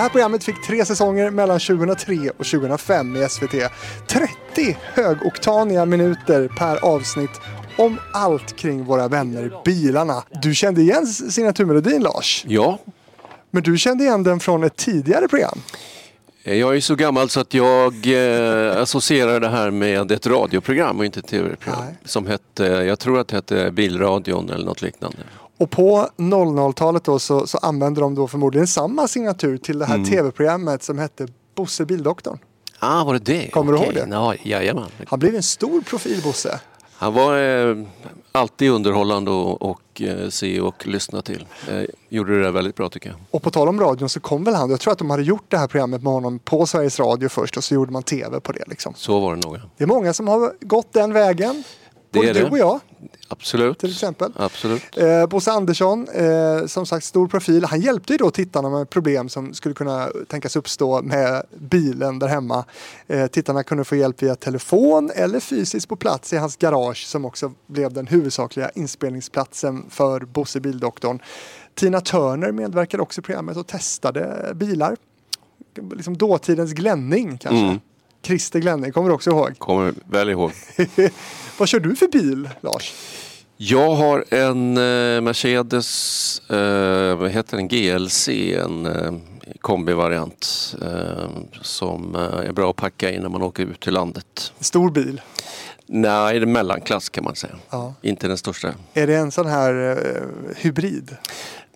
Det här programmet fick tre säsonger mellan 2003 och 2005 i SVT. 30 högoktaniga minuter per avsnitt om allt kring våra vänner bilarna. Du kände igen signaturmelodin Lars, Ja, men du kände igen den från ett tidigare program. jag är så gammal så att jag eh, associerar det här med ett radioprogram och inte ett tv-program. Som hette, jag tror att det hette Bilradion eller något liknande. Och på 00-talet då så, så använde de då förmodligen samma signatur till det här Mm. tv-programmet som hette Bosse Bildoktorn. Ah, var det det? Kommer du Okej. ihåg det? Ja, jajamän. Han blev en stor profil Bosse. Han var eh, alltid underhållande och, och eh, se och lyssna till. Eh, gjorde det där väldigt bra tycker jag. Och på tal om radion så kom väl han, jag tror att de hade gjort det här programmet med honom på Sveriges Radio först och så gjorde man tv på det liksom. Så var det nog. Det är många som har gått den vägen. Det Både är du det. och jag Absolut. till exempel. Absolut. Eh, Bosse Andersson, eh, som sagt stor profil. Han hjälpte ju då tittarna med problem som skulle kunna tänkas uppstå med bilen där hemma. Eh, tittarna kunde få hjälp via telefon eller fysiskt på plats i hans garage som också blev den huvudsakliga inspelningsplatsen för Bosse Bildoktorn. Tina Turner medverkade också i programmet och testade bilar. Liksom dåtidens Glenning kanske. Mm. Christer Glenning, kommer du också ihåg? Kommer väl ihåg. Vad kör du för bil, Lars? Jag har en eh, Mercedes, eh, vad heter den, GLC, en eh, kombivariant eh, som eh, är bra att packa in när man åker ut till landet. Stor bil. Nej, det är mellanklass kan man säga. Ja. Inte den största. Är det en sån här eh, hybrid?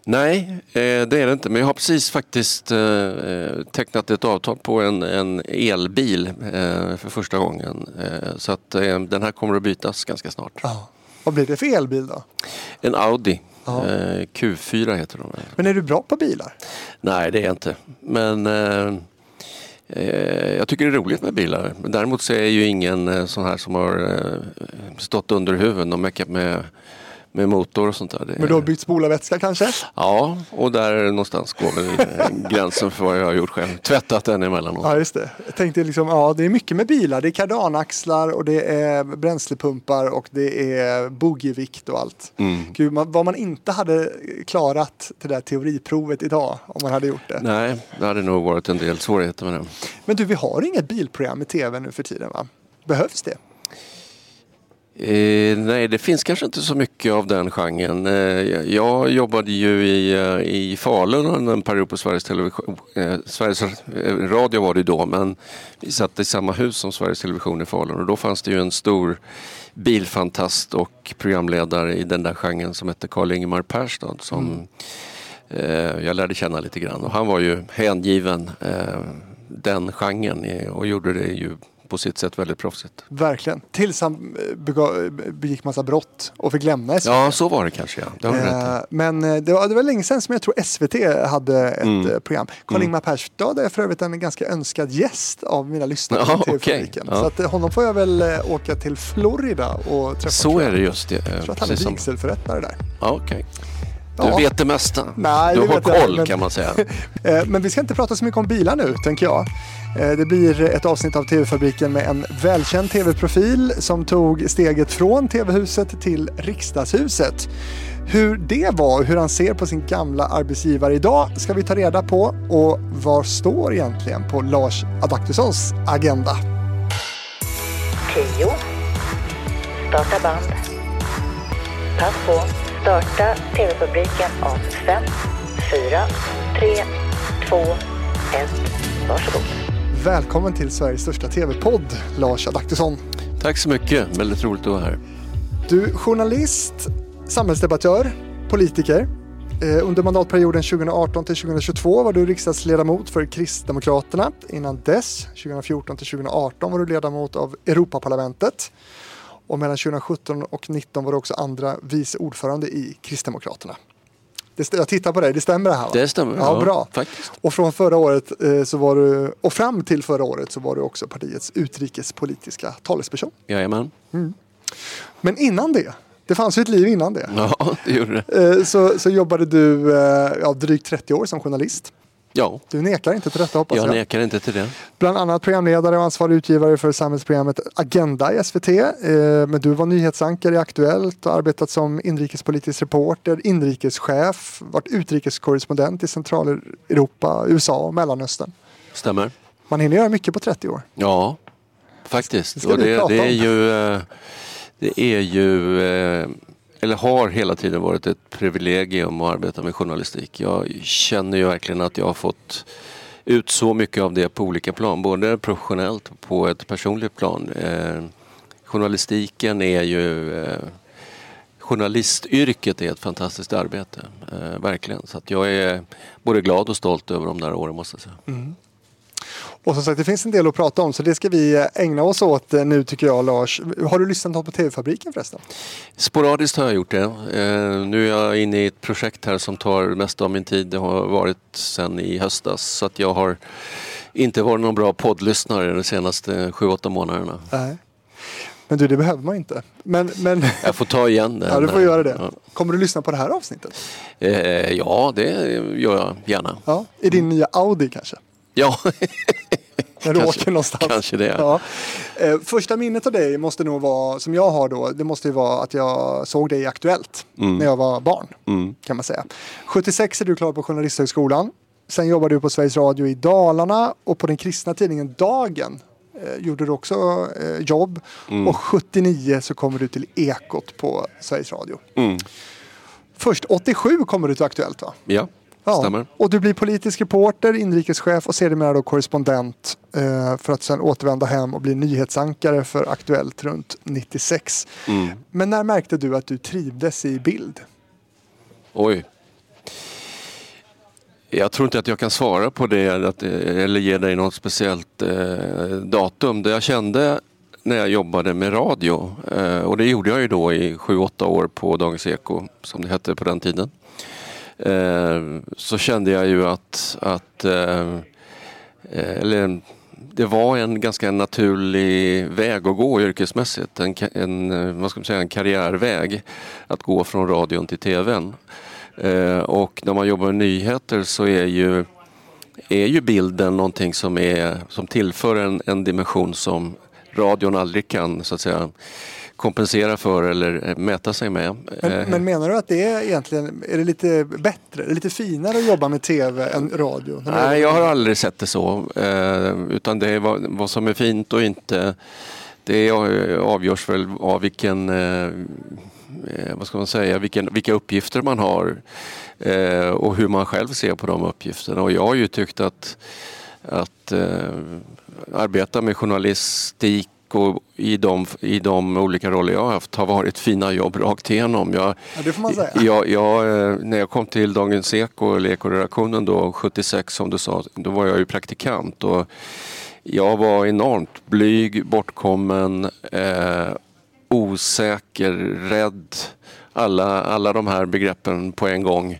Nej, eh, det är det inte. Men jag har precis faktiskt eh, eh, tecknat ett avtal på en, en elbil för första gången. Så att den här kommer att bytas ganska snart. Ja. Vad blir det för elbil då? En Audi. Ja. Eh, Q4 heter de. Men är du bra på bilar? Nej, det är jag inte. Men jag tycker det är roligt med bilar. Däremot så är jag ju ingen sån här som har stått under huven och meckat med, med motor och sånt där. Det, Men du har bytt spolarvätska kanske? Ja, och där någonstans går väl eh, gränsen för vad jag har gjort själv. Tvättat den emellanåt. Ja, just det. Jag tänkte liksom, ja det är mycket med bilar. Det är kardanaxlar och det är bränslepumpar och det är boogievikt och allt. Mm. Gud, man, vad man inte hade klarat det där teoriprovet idag om man hade gjort det. Nej, det hade nog varit en del svårigheter med det. Men du, vi har inget bilprogram i tv nu för tiden va? Behövs det? Eh, nej, det finns kanske inte så mycket av den genren. Eh, jag jobbade ju i, eh, i Falun under en period på Sveriges Television. Eh, Sveriges Radio var det då, men vi satt i samma hus som Sveriges Television i Falun och då fanns det ju en stor bilfantast och programledare i den där genren som hette Karl-Ingemar Perstad som eh, jag lärde känna lite grann. Och han var ju hängiven eh, den genren och gjorde det ju på sitt sätt väldigt proffsigt. Verkligen. Tills han eh, bega- begick massa brott och fick lämna SVT. Ja, så var det kanske. Ja. Det har rätt. Eh, Men eh, det var, det var länge sedan som jag tror SVT hade ett Mm. eh, program. Karl-Ingmar Perstad är för övrigt en ganska önskad gäst av mina lyssnare Ja, okej. TV-fabriken. Ja. Så att, eh, honom får jag väl eh, åka till Florida och träffa. Så är jag. det just det. Jag tror att han är vigselförrättare där. ja, okej. Du Ja. vet det mesta. Nej, du har jag koll inte, men- kan man säga. Eh, Men vi ska inte prata så mycket om bilar nu, tänker jag. Eh, det blir ett avsnitt av TV-fabriken med en välkänd TV-profil som tog steget från TV-huset till riksdagshuset. Hur det var och hur han ser på sin gamla arbetsgivare idag ska vi ta reda på. Och var står egentligen på Lars Adaktussons agenda? 10. Starta band. Pass på. Starta TV-fabriken om 5, 4, 3, 2, 1. Varsågod. Välkommen till Sveriges största TV-podd, Lars Adaktusson. Tack så mycket. Väldigt roligt att vara här. Du, journalist, samhällsdebattör, politiker. Eh, under mandatperioden 2018 till 2022 var du riksdagsledamot för Kristdemokraterna. Innan dess, 2014 till 2018, var du ledamot av Europaparlamentet. Och mellan 2017 och 2019 var du också andra vice ordförande i Kristdemokraterna. Det, jag tittar på dig, det stämmer det här va? Det stämmer. Ja, bra. Faktiskt. Och från förra året eh, så var du, och fram till förra året så var du också partiets utrikespolitiska talesperson. Jajamän. Men innan det, det fanns ju ett liv innan det. Ja, det gjorde det. Eh, så, så jobbade du eh, ja, drygt 30 år som journalist. Ja, Du nekar inte till detta hoppas jag. jag nekar inte till det. Bland annat programledare och ansvarig utgivare för samhällsprogrammet Agenda i SVT. Eh, men du var nyhetsankare i Aktuellt och arbetat som inrikespolitisk reporter, inrikeschef, varit utrikeskorrespondent i Centraleuropa, USA och Mellanöstern. Stämmer. Man hinner göra mycket på 30 år. Ja, faktiskt. Det Och det, prata det är ju, eh, det är ju eh, eller har hela tiden varit ett privilegium att arbeta med journalistik. Jag känner ju verkligen att jag har fått ut så mycket av det på olika plan, både professionellt och på ett personligt plan. Eh, journalistiken är ju eh, Journalistyrket är ett fantastiskt arbete, eh, verkligen. Så att jag är både glad och stolt över de där åren måste jag säga. Mm. Och som sagt, det finns en del att prata om så det ska vi eh, ägna oss åt eh, nu tycker jag Lars. Har du lyssnat på TV-fabriken förresten? Sporadiskt har jag gjort det. Eh, nu är jag inne i ett projekt här som tar mest av min tid. Det har varit sedan i höstas. Så att jag har inte varit någon bra poddlyssnare de senaste 7-8 månaderna. Nej. Men du, det behöver man inte. Men, men Jag får ta igen det. ja, du får göra det. Ja, Kommer du lyssna på det här avsnittet? Eh, ja det gör jag gärna. Ja, i din nya Audi kanske? Ja, När du Kanske- åker någonstans. kanske det. Ja. Eh, första minnet av dig måste nog vara, som jag har då, det måste ju vara att jag såg dig i Aktuellt när jag var barn. Mm. Kan man säga. 76 är du klar på Journalisthögskolan. Sen jobbar du på Sveriges Radio i Dalarna och på den kristna tidningen Dagen eh, gjorde du också eh, jobb. Mm. Och 79 så kommer du till Ekot på Sveriges Radio. Mm. Först 87 kommer du till Aktuellt va? ja, Ja, stämmer. och du blir politisk reporter, inrikeschef och sedermera då korrespondent eh, för att sen återvända hem och bli nyhetsankare för Aktuellt runt 96. Mm. Men när märkte du att du trivdes i bild? Oj. Jag tror inte att jag kan svara på det att, eller ge dig något speciellt eh, datum. Det jag kände när jag jobbade med radio, eh, och det gjorde jag ju då i 7-8 år på Dagens Eko, som det hette på den tiden. Eh, så kände jag ju att, att eh, eh, eller, det var en ganska naturlig väg att gå yrkesmässigt. En, en, eh, vad ska man säga, en karriärväg att gå från radion till tvn. Eh, och när man jobbar med nyheter så är ju, är ju bilden någonting som, är, som tillför en, en dimension som radion aldrig kan så att säga, kompensera för eller eh, mäta sig med. Men, Eh, men menar du att det är egentligen, är det lite bättre, lite finare att jobba med tv än radio? Nej, jag har aldrig sett det så. Eh, utan det är vad, vad som är fint och inte. Det avgörs väl av vilken, vad ska man säga, vilken, vilka uppgifter man har och hur man själv ser på de uppgifterna. Och jag har ju tyckt att, att arbeta med journalistik och i de, i de olika roller jag har haft har varit fina jobb rakt igenom. Jag, Ja, det får man säga. jag, jag, eh, när jag kom till Dagens Eko, eller Ekoredaktionen då, 76 som du sa, då var jag ju praktikant. Och jag var enormt blyg, bortkommen, eh, osäker, rädd. Alla, alla de här begreppen på en gång.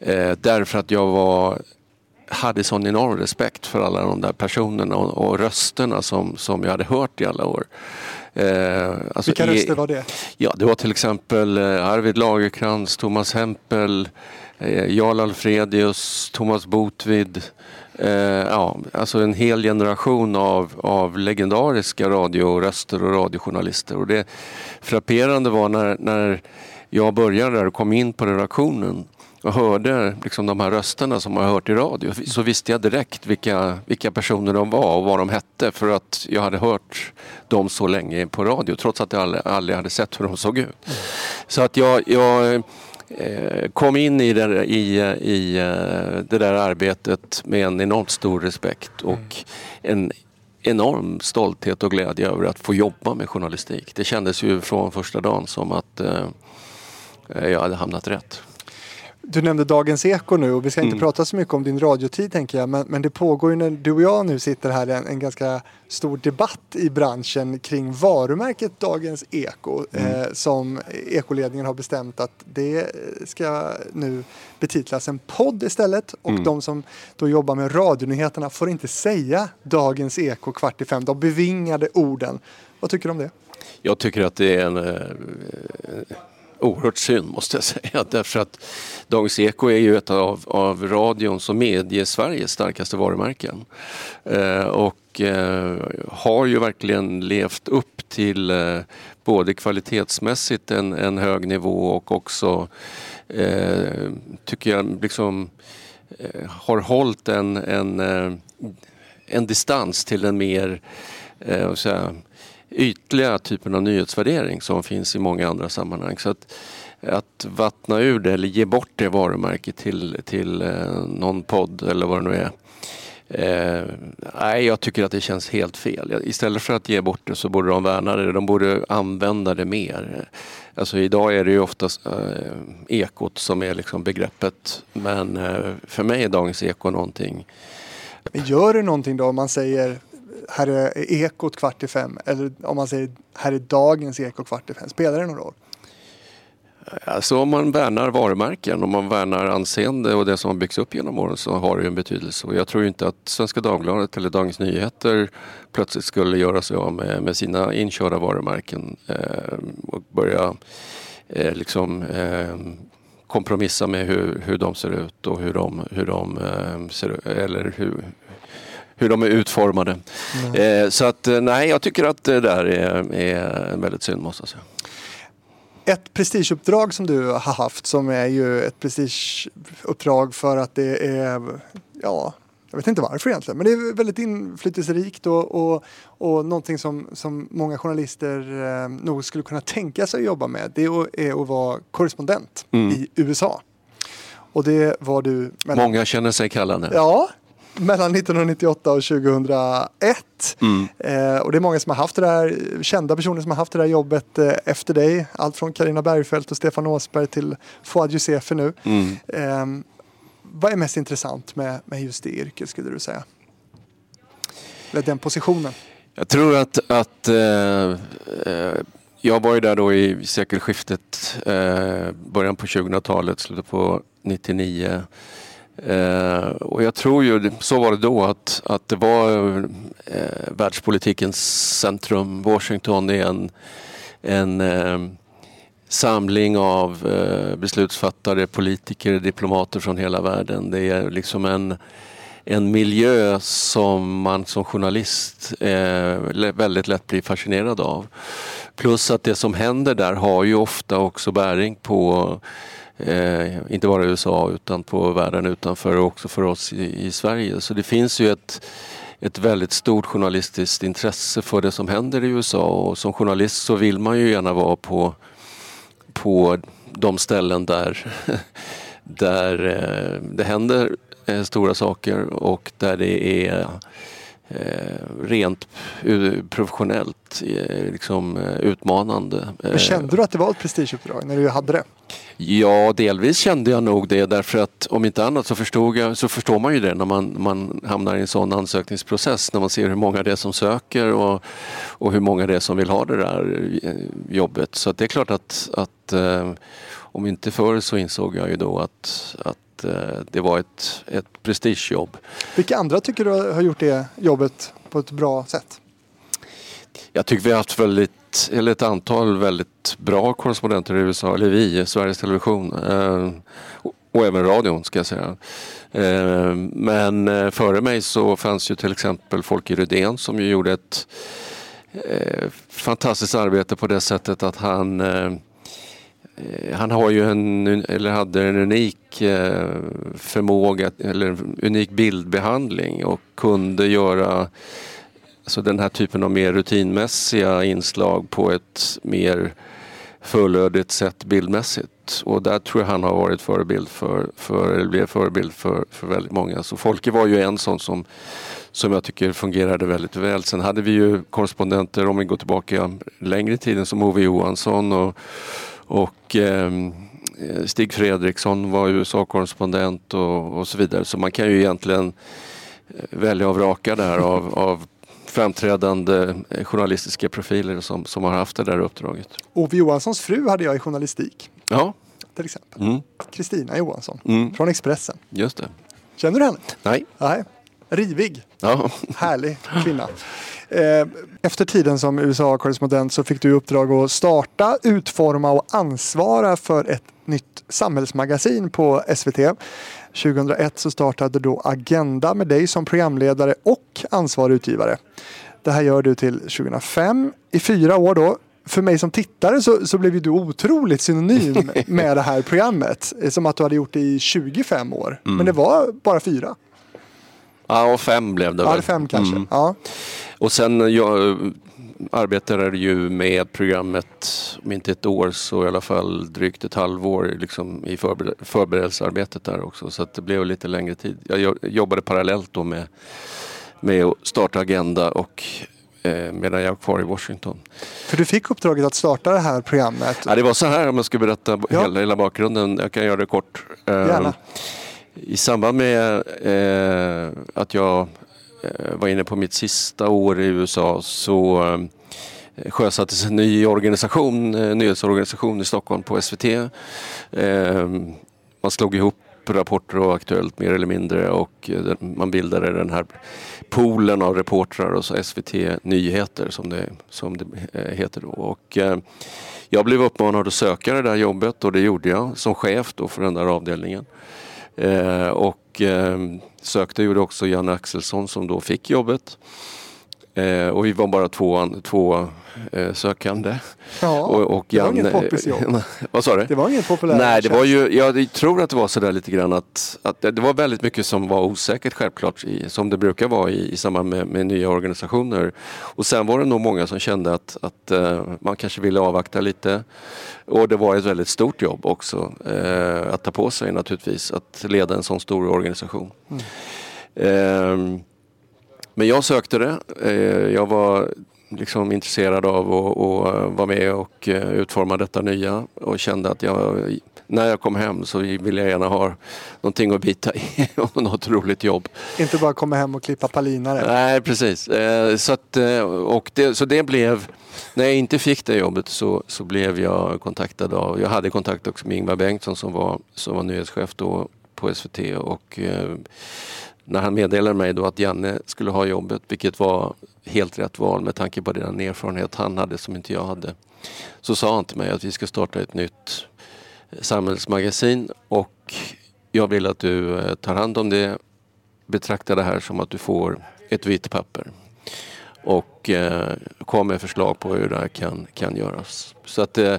Eh, därför att jag var, hade sån enorm respekt för alla de där personerna och, och rösterna som, som jag hade hört i alla år. Eh, alltså Vilka röster var det? Ja, det var till exempel eh, Arvid Lagerkrans, Thomas Hempel, eh, Jarl Alfredius, Thomas Botvid. Eh, ja, alltså en hel generation av, av legendariska radioröster och radiojournalister. Och det frapperande var när, när jag började där och kom in på redaktionen och hörde liksom de här rösterna som jag har hört i radio så visste jag direkt vilka, vilka personer de var och vad de hette för att jag hade hört dem så länge på radio trots att jag aldrig, aldrig hade sett hur de såg ut. Så att jag, jag eh, kom in i, det, i, i eh, det där arbetet med en enormt stor respekt och en enorm stolthet och glädje över att få jobba med journalistik. Det kändes ju från första dagen som att eh, jag hade hamnat rätt. Du nämnde Dagens Eko nu och vi ska inte Mm. prata så mycket om din radiotid tänker jag. Men, men det pågår ju när du och jag nu sitter här en, en ganska stor debatt i branschen kring varumärket Dagens Eko. Mm. Eh, som Ekoledningen har bestämt att det ska nu betitlas en podd istället. Och Mm. de som då jobbar med radionyheterna får inte säga Dagens Eko kvart i fem. De bevingade orden. Vad tycker du om det? Jag tycker att det är en, eh, oerhört synd måste jag säga. Därför att Dagens Eko är ju ett av, av radions och medie-Sveriges starkaste varumärken. Eh, och eh, har ju verkligen levt upp till eh, både kvalitetsmässigt en, en hög nivå och också eh, tycker jag liksom eh, har hållit en, en, eh, en distans till den mer eh, säga, ytliga typen av nyhetsvärdering som finns i många andra sammanhang. Så att, att vattna ur det eller ge bort det varumärket till, till eh, någon podd eller vad det nu är. Eh, nej, jag tycker att det känns helt fel. Istället för att ge bort det så borde de värna det. De borde använda det mer. Alltså idag är det ju oftast eh, ekot som är liksom begreppet. Men eh, för mig är Dagens Eko någonting. Men gör det någonting då om man säger här är ekot kvart i fem eller om man säger här är dagens eko kvart i fem. Spelar det någon roll? Alltså om man värnar varumärken, om man värnar anseende och det som har byggts upp genom åren så har det en betydelse. Och jag tror inte att Svenska Dagbladet eller Dagens Nyheter plötsligt skulle göra sig av med, med sina inkörda varumärken eh, och börja eh, liksom eh, kompromissa med hur, hur de ser ut och hur de, hur de eh, ser eller hur, hur de är utformade. Mm. så att eh, nej, jag tycker att det där är, är väldigt synd måste jag säga. Ett prestigeuppdrag som du har haft som är ju ett prestigeuppdrag för att det är, ja, jag vet inte varför egentligen, men det är väldigt inflytelserikt och, och, och någonting som, som många journalister eh, nog skulle kunna tänka sig att jobba med. Det är att vara korrespondent mm. i USA. Och det var du... Mellan... Många känner sig kallade. Ja, mellan 1998 och 2001. Mm. Eh, och det är många som har haft det där, kända personer som har haft det där jobbet eh, efter dig. Allt från Karina Bergfeldt och Stefan Åsberg till Fouad Yousefi nu. Mm. Eh, vad är mest intressant med, med just det yrket skulle du säga? Eller den positionen? Jag tror att, att eh, eh, jag var ju där då i sekelskiftet, eh, början på 2000-talet, slutet på 99. Eh, och jag tror ju, så var det då, att, att det var eh, världspolitikens centrum. Washington är en, en eh, samling av eh, beslutsfattare, politiker, diplomater från hela världen. Det är liksom en, en miljö som man som journalist eh, väldigt lätt blir fascinerad av. Plus att det som händer där har ju ofta också bäring på Eh, inte bara i USA utan på världen utanför och också för oss i, i, Sverige. Så det finns ju ett, ett väldigt stort journalistiskt intresse för det som händer i USA och som journalist så vill man ju gärna vara på, på de ställen där, där eh, det händer eh, stora saker och där det är eh, rent professionellt eh, liksom, eh, utmanande. Men kände du att det var ett prestigeuppdrag när du hade det? Ja, delvis kände jag nog det därför att om inte annat så, förstod jag, så förstår man ju det när man, man hamnar i en sån ansökningsprocess när man ser hur många det är som söker och, och hur många det är som vill ha det där jobbet. Så det är klart att, att om inte förr så insåg jag ju då att, att Eh, det var ett, ett prestigejobb. Vilka andra tycker du har gjort det jobbet på ett bra sätt? Jag tycker vi har haft väldigt, eller ett antal väldigt bra korrespondenter i USA, eller vi, Sveriges Television eh, och även radion ska jag säga. Eh, men före mig så fanns ju till exempel Folke Rydén som ju gjorde ett fantastiskt arbete på det sättet att han Eh, Eh, han har ju en, eller hade en unik eh, förmåga, eller unik bildbehandling och kunde göra alltså den här typen av mer rutinmässiga inslag på ett mer fullödigt sätt bildmässigt. Och där tror jag han har varit förebild för, för eller blev förebild för, för väldigt många. Så Folke var ju en sån som, som jag tycker fungerade väldigt väl. Sen hade vi ju korrespondenter, om vi går tillbaka längre i tiden, som Ove Johansson och och ehm, eh, Stig Fredriksson var USA-korrespondent och, och, så vidare. Så man kan ju egentligen eh, välja och vraka där av, av framträdande eh, journalistiska profiler som, som har haft det där uppdraget. Ove Johanssons fru hade jag i journalistik. Ja. Till exempel. Kristina mm. Johansson mm. från Expressen. Just det. Känner du henne? Nej. Nej. Rivig. Ja. Härlig kvinna. Eh, Efter tiden som USA-korrespondent så fick du i uppdrag att starta, utforma och ansvara för ett nytt samhällsmagasin på SVT. 2001 så startade då Agenda med dig som programledare och ansvarig utgivare. Det här gör du till 2005. I fyra år då. För mig som tittare så, så blev du otroligt synonym med det här programmet. Som att du hade gjort det i 25 år. Men det var bara fyra. Ja, och fem blev det Ja, väl. fem kanske. Mm. Ja. Och sen jag arbetade ju med programmet, om inte ett år så i alla fall drygt ett halvår liksom, i förber- förberedelsearbetet där också. Så det blev lite längre tid. Jag jo- jobbade parallellt då med, med att starta Agenda och eh, medan jag var kvar i Washington. För du fick uppdraget att starta det här programmet. Ja, det var så här om jag ska berätta Ja. hela, hela bakgrunden. Jag kan göra det kort. Eh, Gärna. I samband med eh, att jag eh, var inne på mitt sista år i USA så eh, sjösattes en ny organisation, en nyhetsorganisation i Stockholm på SVT. Eh, man slog ihop Rapporter och Aktuellt mer eller mindre och eh, man bildade den här poolen av reportrar och så SVT Nyheter som det, som det heter då. Och, jag blev uppmanad att söka det där jobbet och det gjorde jag som chef då för den där avdelningen. Eh, och eh, sökte gjorde också Janne Axelsson som då fick jobbet. Eh, och vi var bara två, två sökande. Ja, och, och det var inget Janne- poppis jobb. Vad sa du? Det var inget populärt. Nej, det var ju, jag tror att det var sådär lite grann att, att det var väldigt mycket som var osäkert självklart, i, som det brukar vara i, i samband med, med nya organisationer. Och sen var det nog många som kände att, att eh, man kanske ville avvakta lite. Och det var ett väldigt stort jobb också eh, att ta på sig naturligtvis, att leda en sån stor organisation. Ehm, men jag sökte det. Eh, Jag var liksom intresserad av att, att vara med och eh, utforma detta nya och kände att jag, när jag kom hem så ville jag gärna ha någonting att bita i och något roligt jobb. Inte bara komma hem och klippa palinare. Nej, precis. Eh, Så, att, eh, och det, så det blev, när jag inte fick det jobbet så, så blev jag kontaktad av, jag hade kontakt också med Ingvar Bengtsson som var, som var nyhetschef då på SVT och eh, när han meddelade mig då att Janne skulle ha jobbet, vilket var helt rätt val med tanke på den erfarenhet han hade som inte jag hade, så sa han till mig att vi ska starta ett nytt samhällsmagasin och jag vill att du eh, tar hand om det, betrakta det här som att du får ett vitt papper och eh, kom med förslag på hur det här kan, kan göras. Så att eh,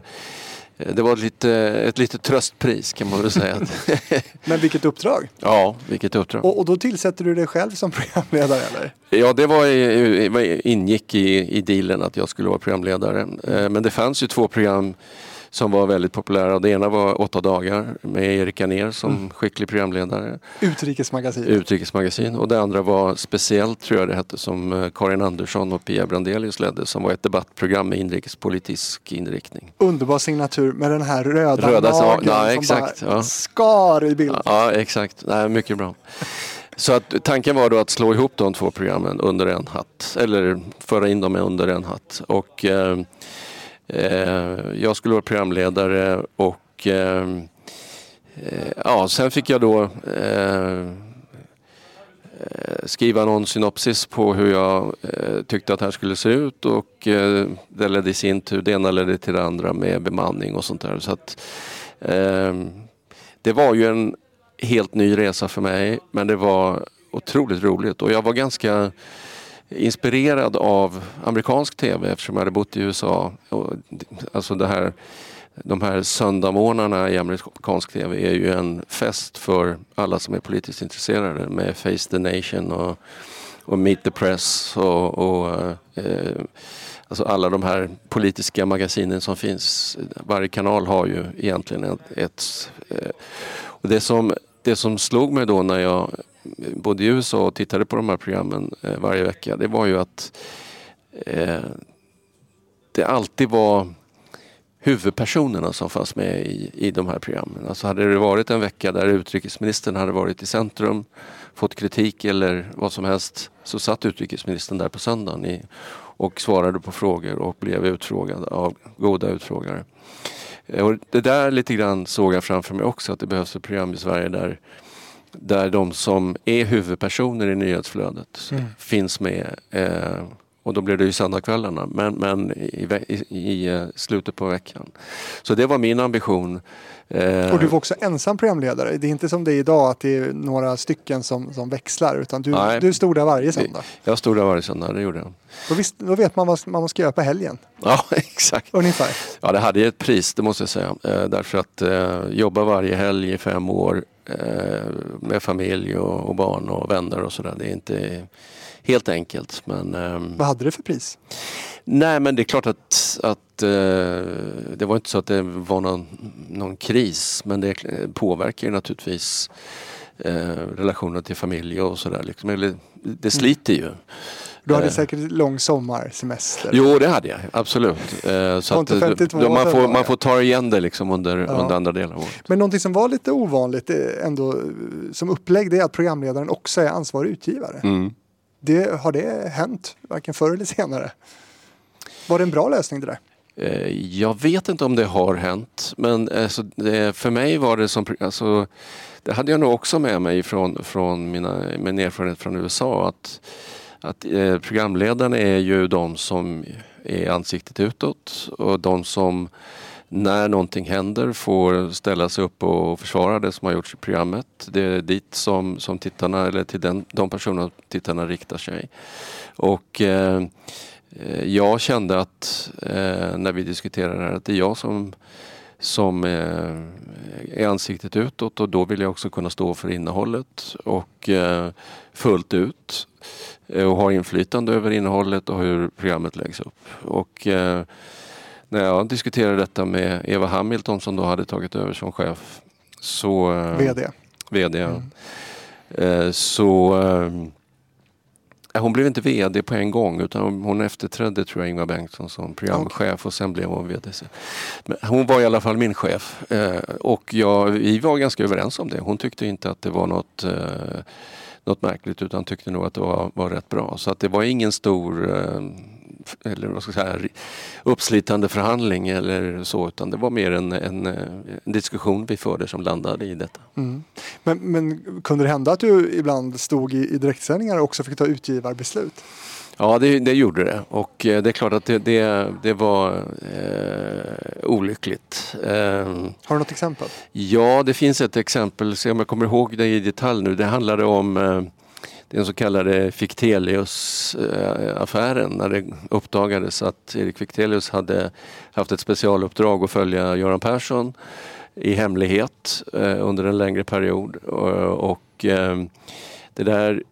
det var lite, ett litet tröstpris kan man väl säga. Men vilket uppdrag! ja, vilket uppdrag. Och, och då tillsätter du dig själv som programledare eller? Ja, det var, ingick i, i dealen att jag skulle vara programledare. Eh, Men det fanns ju två program som var väldigt populära. Det ena var Åtta dagar med Erik Anér som skicklig programledare, Utrikesmagasin. utrikesmagasin. Och det andra var Speciellt tror jag det hette som eh, Karin Andersson och Pia Brandelius ledde som var ett debattprogram med inrikespolitisk inriktning. Underbar signatur med den här röda, Röda nageln ja, som exakt, bara ja. skar i bild. Ja, exakt. Nej, mycket bra. Så att tanken var då att slå ihop de två programmen under en hatt. Eller föra in dem under en hatt. Och eh, Eh, jag skulle vara programledare och ehm, eh, ja, sen fick jag då eh, eh, skriva någon synopsis på hur jag eh, tyckte att det här skulle se ut och eh, det ledde i sin tur, det ena ledde till det andra med bemanning och sånt där. Så att, eh, det var ju en helt ny resa för mig men det var otroligt roligt och jag var ganska inspirerad av amerikansk tv eftersom jag hade bott i USA. Och, alltså det här, de här söndagmorgnarna i amerikansk tv är ju en fest för alla som är politiskt intresserade med Face the Nation och, och Meet the Press och, och eh, alltså alla de här politiska magasinen som finns. Varje kanal har ju egentligen ett, ett eh, och det som, det som slog mig då när jag bodde i USA och tittade på de här programmen eh, varje vecka, det var ju att eh, det alltid var huvudpersonerna som fanns med i, i de här programmen. Alltså hade det varit en vecka där utrikesministern hade varit i centrum, fått kritik eller vad som helst, så satt utrikesministern där på söndagen i, och svarade på frågor och blev utfrågad av goda utfrågare. Eh, och det där lite grann såg jag framför mig också, att det behövs ett program i Sverige där där de som är huvudpersoner i nyhetsflödet Mm. finns med. Eh, och då blir det ju söndagskvällarna, men, men i, i, i eh, slutet på veckan. Så det var min ambition. Eh, Och du var också ensam programledare. Det är inte som det är idag att det är några stycken som, som växlar utan du, Nej. du stod där varje söndag. Jag stod där varje söndag, det gjorde jag. Då, visst, då vet man vad man ska göra på helgen. Ja, exakt. Ungefär. Ja, det hade ju ett pris, det måste jag säga. Eh, därför att eh, jobba varje helg i fem år med familj och, barn och vänner och sådär, det är inte helt enkelt. Men, ehm, Vad hade du för pris? nej, men det är klart att, att eh, det var inte så att det var någon, någon kris, men det påverkar ju naturligtvis eh, relationen till familj och sådär. Liksom. Det sliter ju. Du hade Eh. säkert lång sommarsemester. Jo, det hade jag absolut. Eh, så att, inte 52 då man, får, man får ta igen det liksom under, Ja. under andra delar av året. Men någonting som var lite ovanligt eh, ändå som upplägg det är att programledaren också är ansvarig utgivare. Mm. Det, har det hänt, varken förr eller senare? Var det en bra lösning det där? Jag vet inte om det har hänt men alltså, det, för mig var det som, alltså, det hade jag nog också med mig från, från mina, min erfarenhet från USA att, att eh, programledarna är ju de som är ansiktet utåt och de som när någonting händer får ställa sig upp och försvara det som har gjorts i programmet. Det är dit som, som tittarna, eller till den, de personerna tittarna riktar sig. Och eh, eh, jag kände att eh, när vi diskuterade det här att det är jag som, som eh, är ansiktet utåt och då vill jag också kunna stå för innehållet och eh, fullt ut och ha inflytande över innehållet och hur programmet läggs upp. Och eh, när jag diskuterade detta med Eva Hamilton som då hade tagit över som chef så eh, VD. VD. Mm. Eh, Så eh, hon blev inte VD på en gång utan hon efterträdde tror jag Ingvar Bengtsson som programchef och sen blev hon VD. Men hon var i alla fall min chef eh, och jag, vi var ganska överens om det. Hon tyckte inte att det var något eh, något märkligt utan tyckte nog att det var, var rätt bra. Så att det var ingen stor eh, eller vad ska jag säga, uppslitande förhandling eller så utan det var mer en, en, en diskussion vi förde som landade i detta. Mm. Men, men kunde det hända att du ibland stod i, i direktsändningar och också fick ta utgivarbeslut? Ja, det, det gjorde det och eh, det är klart att det, det, det var eh, olyckligt. Eh, Har du något exempel? ja, det finns ett exempel, se om jag kommer ihåg det i detalj nu. Det handlade om eh, den så kallade Fichtelius-affären när det uppdagades att Erik Fichtelius hade haft ett specialuppdrag att följa Göran Persson i hemlighet eh, under en längre period. Och, eh, det där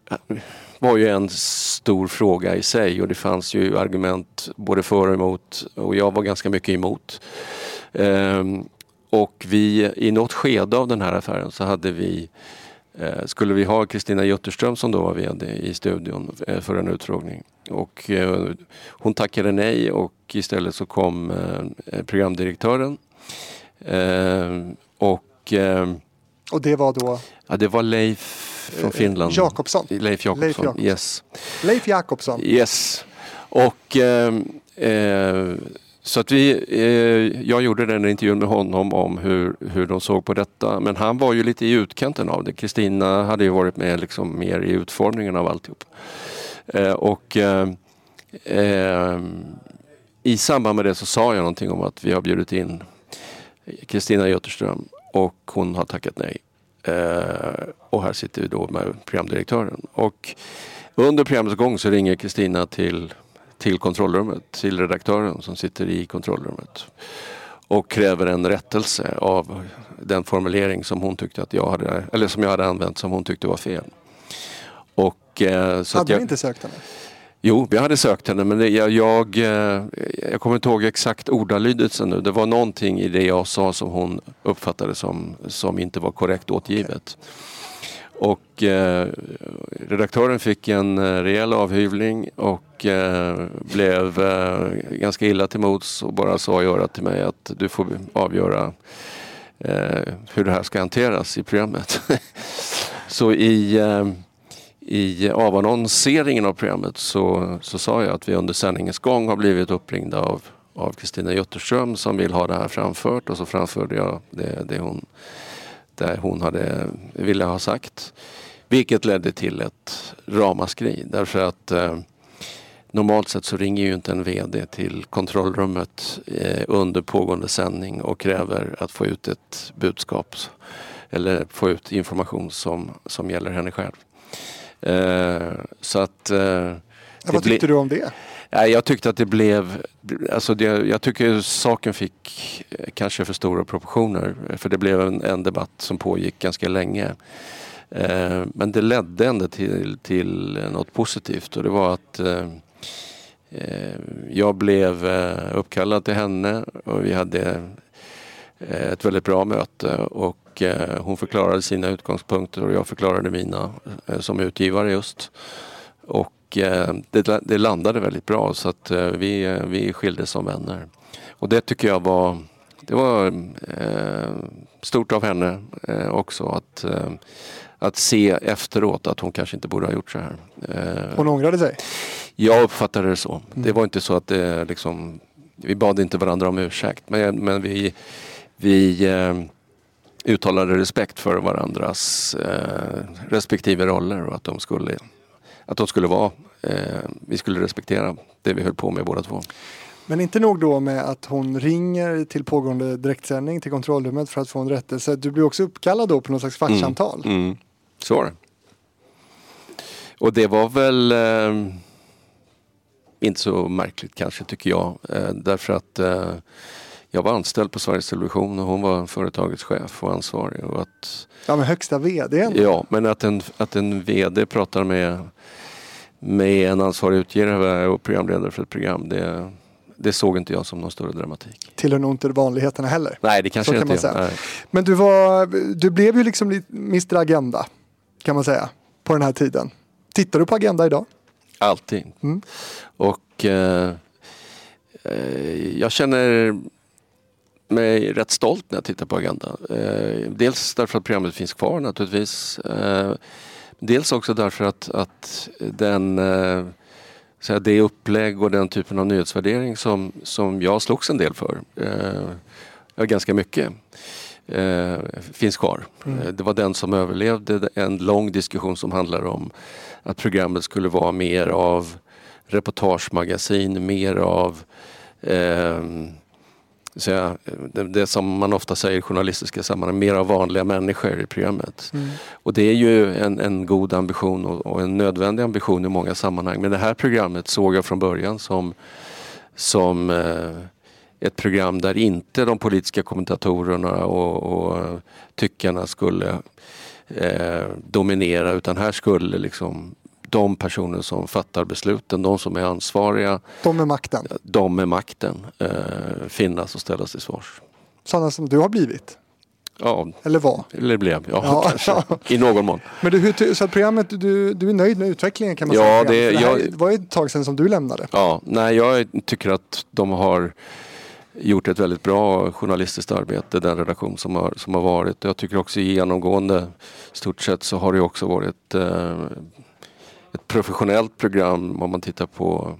var ju en stor fråga i sig och det fanns ju argument både för och emot och jag var ganska mycket emot. Ehm, och vi, i något skede av den här affären så hade vi eh, skulle vi ha Kristina Jutterström som då var VD i studion eh, för en utfrågning. Och eh, hon tackade nej och istället så kom programdirektören. Ehm, och eh, Och det var då ja, det var Leif från Eh, Finland. Jakobsson. Leif Jakobsson. Leif Jakobsson. Yes. Leif Jakobsson. Yes. Och eh, eh, så att vi, eh, jag gjorde den intervjun med honom om hur, hur de såg på detta. Men han var ju lite i utkanten av det. Kristina hade ju varit med liksom mer i utformningen av alltihop. Eh, och eh, i samband med det så sa jag någonting om att vi har bjudit in Kristina Götterström och hon har tackat nej. Eh, och här sitter vi då med programdirektören. Och under programmets gång så ringer Kristina till, till kontrollrummet, till redaktören som sitter i kontrollrummet och kräver en rättelse av den formulering som hon tyckte att jag hade, eller som jag hade använt som hon tyckte var fel. Och, eh, så att Hade jag, ni inte sökt henne? Jo, vi hade sökt henne men det, jag, jag, eh, jag kommer inte ihåg exakt ordalydelsen nu. Det var någonting i det jag sa som hon uppfattade som, som inte var korrekt återgivet. Och eh, redaktören fick en eh, rejäl avhyvling och eh, blev eh, ganska illa till mods och bara sa i örat till mig att du får avgöra eh, hur det här ska hanteras i programmet. Så i i avannonseringen av programmet så, så sa jag att vi under sändningens gång har blivit uppringda av av Kristina Jutterström som vill ha det här framfört och så framförde jag det, det, hon, det hon hade ville ha sagt. Vilket ledde till ett ramaskri därför att eh, normalt sett så ringer ju inte en VD till kontrollrummet eh, under pågående sändning och kräver att få ut ett budskap eller få ut information som, som gäller henne själv. Eh, så att... Eh, ja, vad tyckte du om det? jag tyckte att det blev, alltså det, jag tycker saken fick eh, kanske för stora proportioner. För det blev en, en debatt som pågick ganska länge. Eh, men det ledde ändå till, till något positivt och det var att eh, eh jag blev eh, uppkallad till henne och vi hade eh, ett väldigt bra möte och hon förklarade sina utgångspunkter och jag förklarade mina som utgivare just. Och det, det landade väldigt bra så att vi, vi skildes som vänner. Och det tycker jag var, det var eh, stort av henne eh, också att eh, att se efteråt att hon kanske inte borde ha gjort så här. Eh, hon ångrade sig? Jag uppfattade det så. Mm. Det var inte så att det liksom, vi bad inte varandra om ursäkt men, men vi, vi eh, uttalade respekt för varandras eh, respektive roller och att de skulle, att de skulle vara, eh, vi skulle respektera det vi höll på med båda två. Men inte nog då med att hon ringer till pågående direktsändning till kontrollrummet för att få en rättelse. Du blir också uppkallad då på något slags facksamtal. Mm, mm. Så var det. Och det var väl eh, inte så märkligt kanske tycker jag. Eh, därför att eh, jag var anställd på Sveriges Television och hon var företagets chef och ansvarig. Och att, ja men högsta VD Ja, men att en, att en VD pratar med, med en ansvarig utgivare och programledare för ett program. Det, det såg inte jag som någon större dramatik. Tillhör nog inte vanligheterna heller. Nej, det kanske kan inte är. Men du, var, du blev ju liksom Mr Agenda kan man säga på den här tiden. Tittar du på Agenda idag? Alltid. Mm. Och eh, eh, jag känner mig rätt stolt när jag tittar på Agenda. Eh, dels därför att programmet finns kvar naturligtvis. Eh, dels också därför att, att den eh, så det upplägg och den typen av nyhetsvärdering som, som jag slogs en del för. Eh, ganska mycket finns kvar. Mm. Det var den som överlevde en lång diskussion som handlar om att programmet skulle vara mer av reportagemagasin, mer av eh, säga, det, det, som man ofta säger i journalistiska sammanhang, mer av vanliga människor i programmet. Mm. Och det är ju en, en god ambition och, och, en nödvändig ambition i många sammanhang. Men det här programmet såg jag från början som, som eh, ett program där inte de politiska kommentatorerna och, och tyckarna skulle eh, dominera utan här skulle liksom de personer som fattar besluten, de som är ansvariga. De med makten? De med makten eh, finnas och ställas till svars. Sådana som du har blivit? Ja, eller var? Eller blev, ja, ja. kanske. I någon mån. Men du, hur, så programmet, du, du är nöjd med utvecklingen kan man ja, säga? Det, det, jag, det var ju ett tag sedan som du lämnade. Ja, nej jag tycker att de har gjort ett väldigt bra journalistiskt arbete, den redaktion som har, som har varit. Jag tycker också genomgående, stort sett så har det också varit eh, ett professionellt program om man tittar på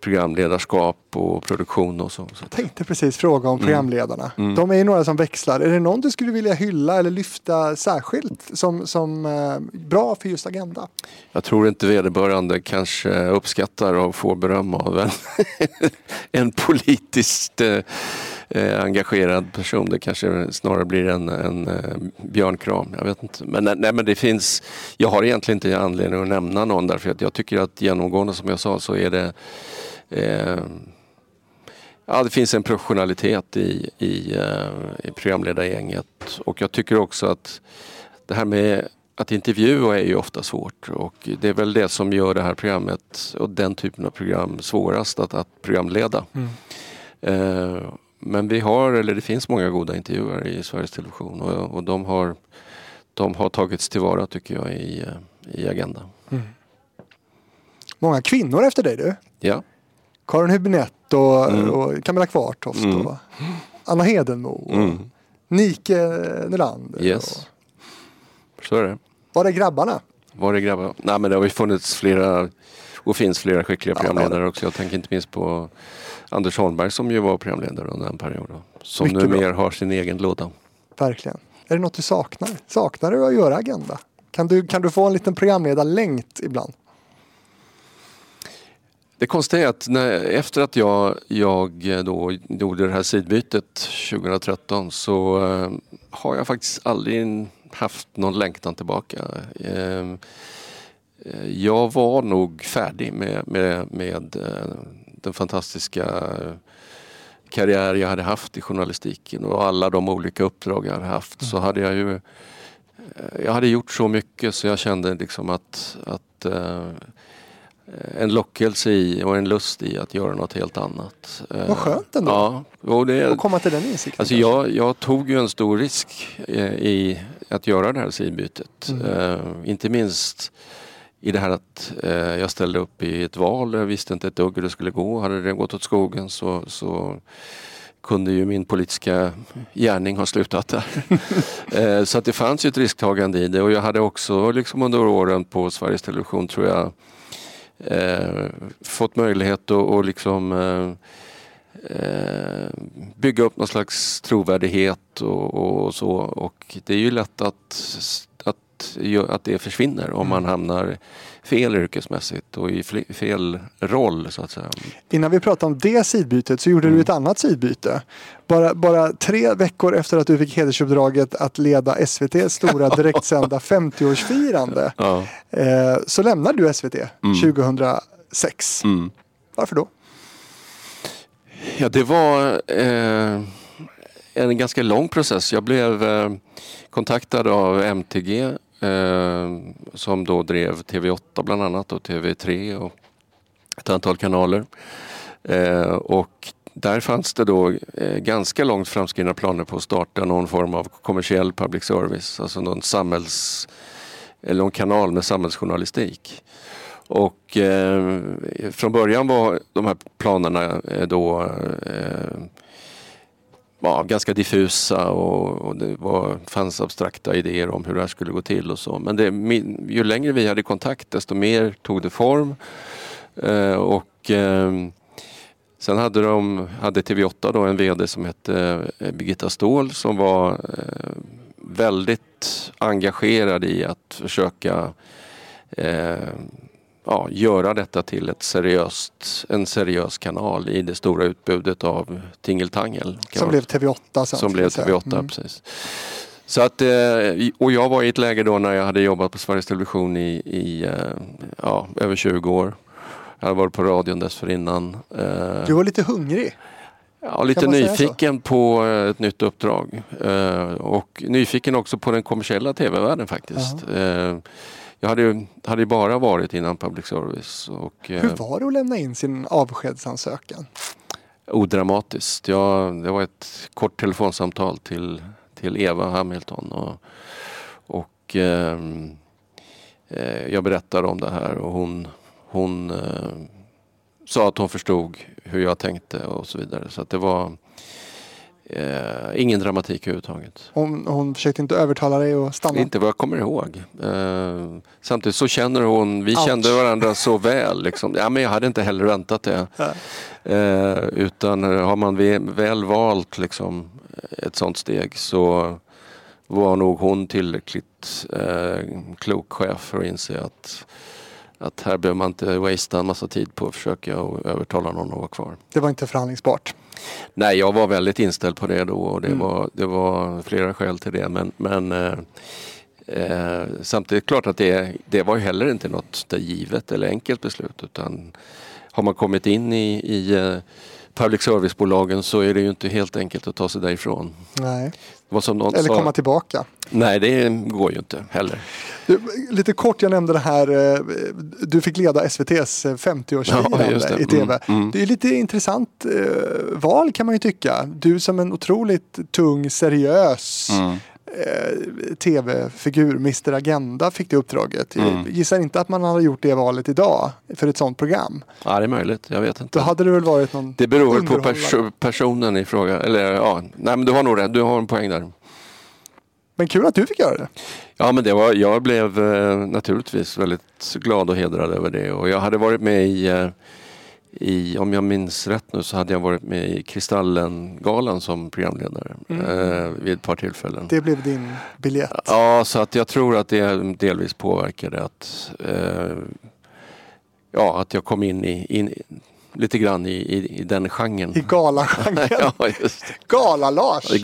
programledarskap och produktion och så. Jag tänkte precis fråga om mm. programledarna. Mm. De är ju några som växlar. Är det någon du skulle vilja hylla eller lyfta särskilt som, som eh, bra för just Agenda? Jag tror inte vederbörande kanske uppskattar och får beröm av en, en politiskt eh, eh, engagerad person. Det kanske snarare blir en, en eh, björnkram. Jag vet inte. Men, nej, men det finns, jag har egentligen inte anledning att nämna någon därför att jag tycker att genomgående som jag sa så är det eh, Ja, det finns en professionalitet i, i, uh, i programledargänget och jag tycker också att det här med att intervjua är ju ofta svårt och det är väl det som gör det här programmet och den typen av program svårast att, att programleda. Mm. Uh, men vi har, eller det finns många goda intervjuer i Sveriges Television och, och de, har, de har tagits tillvara tycker jag i, i Agenda. Mm. Många kvinnor efter dig du. Ja. Karin Hübinette och, mm. och Camilla Kvartoft mm. och Anna Hedenmo och mm. Nike Nylander. Yes. Och... Så är det. Var är grabbarna? Var är grabbarna? Nej men det har ju funnits flera och finns flera skickliga programledare också. Jag tänker inte minst på Anders Holmberg som ju var programledare under en period. Som Mycket nu mer har sin egen låda. Verkligen. Är det något du saknar? Saknar du att göra Agenda? Kan du, kan du få en liten programledarlängt ibland? Det konstiga är att när, efter att jag, jag då gjorde det här sidbytet 2013 så eh, har jag faktiskt aldrig haft någon längtan tillbaka. Eh, jag var nog färdig med, med, med eh, den fantastiska karriär jag hade haft i journalistiken och alla de olika uppdrag jag hade haft så hade jag ju jag hade gjort så mycket så jag kände liksom att, att Eh, en lockelse i och en lust i att göra något helt annat. Eh, Vad skönt ändå. Ja, och det, att komma till den insikten. Alltså jag, jag, tog ju en stor risk eh, i att göra det här sidbytet. Mm. Inte minst i det här att uh, jag ställde upp i ett val. Jag visste inte ett dugg hur det skulle gå. Hade det gått åt skogen så, så kunde ju min politiska gärning ha slutat där. uh, så att det fanns ju ett risktagande i det och jag hade också liksom under åren på Sveriges Television tror jag eh, fått möjlighet att och liksom, eh, eh, bygga upp någon slags trovärdighet och, och, så. Och det är ju lätt att, att, att det försvinner om man mm. hamnar fel yrkesmässigt och i fel roll så att säga. Innan vi pratade om det sidbytet så gjorde mm. du ett annat sidbyte. Bara, bara tre veckor efter att du fick hedersuppdraget att leda SVTs stora direktsända 50-årsfirande ja. eh, så lämnade du SVT mm. 2006. Mm. Varför då? Ja, det var eh, en ganska lång process. Jag blev eh, kontaktad av MTG Ehm, som då drev TV8 bland annat och TV3 och ett antal kanaler. Eh, och där fanns det då eh, ganska långt framskridna planer på att starta någon form av kommersiell public service, alltså någon samhälls eller någon kanal med samhällsjournalistik. Och eh, från början var de här planerna eh, då eh, ja, ganska diffusa och, och det var, fanns abstrakta idéer om hur det här skulle gå till och så. Men det, ju längre vi hade kontakt desto mer tog det form. Eh, och eh, Sen hade, de, hade TV8 då en VD som hette eh, Birgitta Ståhl som var eh, väldigt engagerad i att försöka eh, ja, göra detta till ett seriöst, en seriös kanal i det stora utbudet av tingeltangel. Som blev TV8 sen. Som blev TV8, mm. precis. Så att, eh, och jag var i ett läge då när jag hade jobbat på Sveriges Television i, i eh, ja, över 20 år. Jag hade varit på radion dessförinnan. Eh, du var lite hungrig? Ja, lite nyfiken på ett nytt uppdrag. Och nyfiken också på den kommersiella tv-världen faktiskt. Uh -huh. Jag hade, hade bara varit innan public service. Och, Hur var det att lämna in sin avskedsansökan? Odramatiskt. Jag, det var ett kort telefonsamtal till, till Eva Hamilton. Och, och ehm, eh, jag berättade om det här och hon, hon eh, sa att hon förstod hur jag tänkte och så vidare. Så det var Eh, ingen dramatik överhuvudtaget. Hon, hon försökte inte övertala dig att stanna? Inte vad jag kommer ihåg. Eh, samtidigt så känner hon, vi Ouch. kände varandra så väl. Liksom. Ja, men jag hade inte heller väntat det. Eh, utan har man väl valt liksom, ett sånt steg så var nog hon tillräckligt eh, klok chef för att inse att att här behöver man inte wastea en massa tid på att försöka övertala någon att vara kvar. Det var inte förhandlingsbart? Nej, jag var väldigt inställd på det då och det, mm. var, det var flera skäl till det. Men, men eh, eh, samtidigt klart att det, det var ju heller inte något givet eller enkelt beslut utan har man kommit in i, i eh, public service-bolagen så är det ju inte helt enkelt att ta sig därifrån. Nej. Eller komma sa, tillbaka. Nej, det går ju inte heller. Du, lite kort, jag nämnde det här, eh, du fick leda SVTs 50-årsfirande ja, i tv. Mm, mm. Det är lite intressant eh, val kan man ju tycka. Du som en otroligt tung, seriös mm. Eh, tv-figur, Mr Agenda, fick det uppdraget. Mm. gissar inte att man hade gjort det valet idag för ett sånt program. Ja, det är möjligt. Jag vet inte. Då hade det väl varit någon Det beror väl på pers personen i fråga. Eller ja, nej men du har nog rätt. Du har en poäng där. Men kul att du fick göra det. Ja, men det var, jag blev eh, naturligtvis väldigt glad och hedrad över det. Och jag hade varit med i, eh, i, om jag minns rätt nu så hade jag varit med i Kristallengalan som programledare Mm. eh, vid ett par tillfällen. Det blev din biljett. Ja, så att jag tror att det delvis påverkade att, eh, ja, att jag kom in, i, in lite grann i, i, i den genren. I galagenren. ja, just. Gala-Lars! Det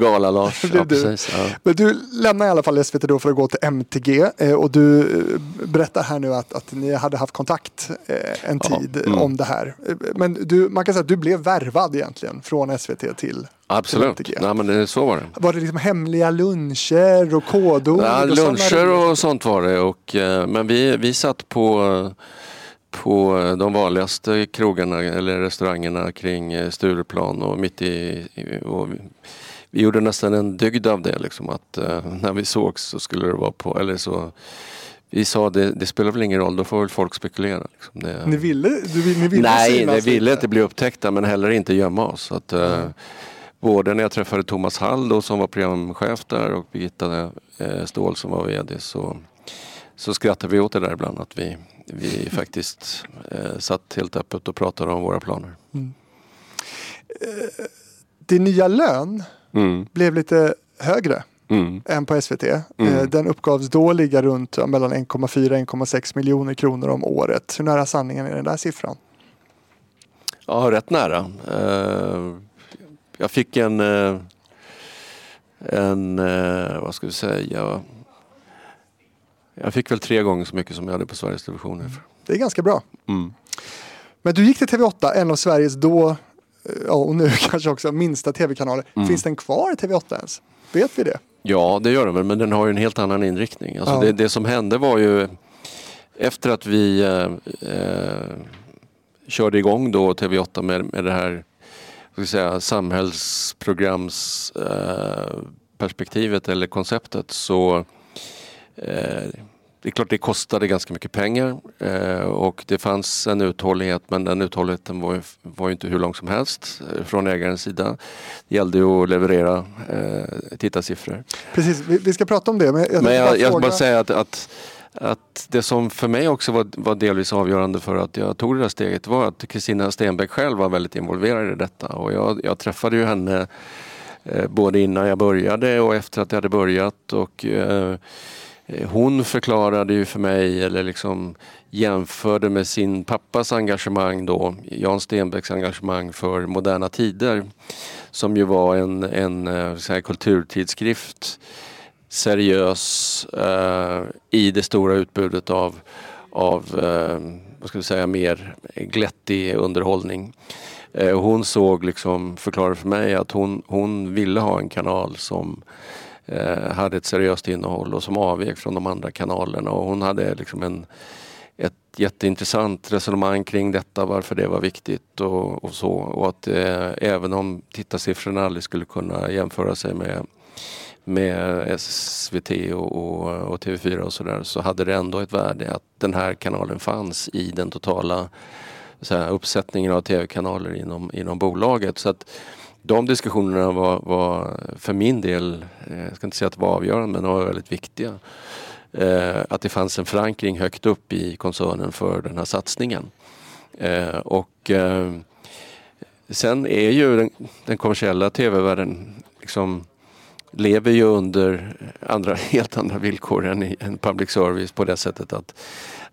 Ja, precis. Ja. Men du lämnar i alla fall SVT då för att gå till MTG eh, och du eh, berättar här nu att, att ni hade haft kontakt eh, en tid mm. om det här. Men du, man kan säga att du blev värvad egentligen från SVT till Absolut. till. Nej, men det, så var det. Var det liksom hemliga luncher och kodord? Ja, luncher och sånt var det. Och, men vi, vi satt på, på de vanligaste krogarna eller restaurangerna kring eh, Stureplan och mitt i... Och vi, gjorde nästan en dygd av det. Liksom, att eh, när vi sågs så skulle det vara på... Eller så, vi sa det, det spelar väl ingen roll, då får väl folk spekulera. Liksom. Det, Ni ville, du, ni ville Nej, vi ville inte bli upptäckta men heller inte gömma oss. Att, eh, Både när jag träffade Thomas Hall då, som var programchef där och Birgitta eh, Ståhl som var VD så, så skrattade vi åt det där ibland att vi, vi faktiskt eh, satt helt öppet och pratade om våra planer. Din nya lön Mm, blev lite högre mm. än på SVT. Mm. Eh, Den uppgavs då ligga runt ja, mellan 1,4-1,6 miljoner kronor om året. Hur nära sanningen är den där siffran? Ja, rätt nära. Eh, jag fick en, eh, en eh, vad ska vi säga, jag fick väl tre gånger så mycket som jag hade på Sveriges Television. Det är ganska bra. Mm. Men du gick till TV8, en av Sveriges då, eh, ja och nu kanske också, minsta tv-kanaler. Mm. Finns den kvar TV8 ens? Vet vi det? Ja, det gör den väl, men den har ju en helt annan inriktning. Alltså Ja. det, det som hände var ju efter att vi eh, eh, körde igång då TV8 med, med det här ska vi säga, samhällsprogramsperspektivet eh, eller konceptet så det är klart det kostade ganska mycket pengar eh, och det fanns en uthållighet men den uthålligheten var ju, var ju inte hur lång som helst eh, från ägarens sida. Det gällde ju att leverera eh, tittarsiffror. Precis, vi, ska prata om det. Men jag, Men jag, jag ska bara säga att, att, att det som för mig också var, var delvis avgörande för att jag tog det där steget var att Kristina Stenbeck själv var väldigt involverad i detta och jag, jag träffade ju henne eh, både innan jag började och efter att jag hade börjat och eh, Eh, hon förklarade ju för mig, eller liksom jämförde med sin pappas engagemang då, Jan Stenbecks engagemang för Moderna Tider, som ju var en, en eh, så här, kulturtidskrift, seriös eh, i det stora utbudet av, av eh, vad ska vi säga, mer glättig underhållning. Eh, hon såg, liksom, förklarade för mig att hon, hon ville ha en kanal som Eh, hade ett seriöst innehåll och som avvek från de andra kanalerna. Och hon hade liksom en, ett jätteintressant resonemang kring detta, varför det var viktigt och, och så. Och att eh, även om tittarsiffrorna aldrig skulle kunna jämföra sig med, med SVT och, och, och TV4 och sådär så hade det ändå ett värde att den här kanalen fanns i den totala så här, uppsättningen av tv-kanaler inom, inom bolaget. Så att de diskussionerna var, var för min del, eh, jag ska inte säga att det var avgörande, men de var väldigt viktiga. Eh, att det fanns en förankring högt upp i koncernen för den här satsningen. Eh, och eh, sen är ju den, den kommersiella tv-världen liksom lever ju under andra, helt andra villkor än, i, än public service på det sättet att,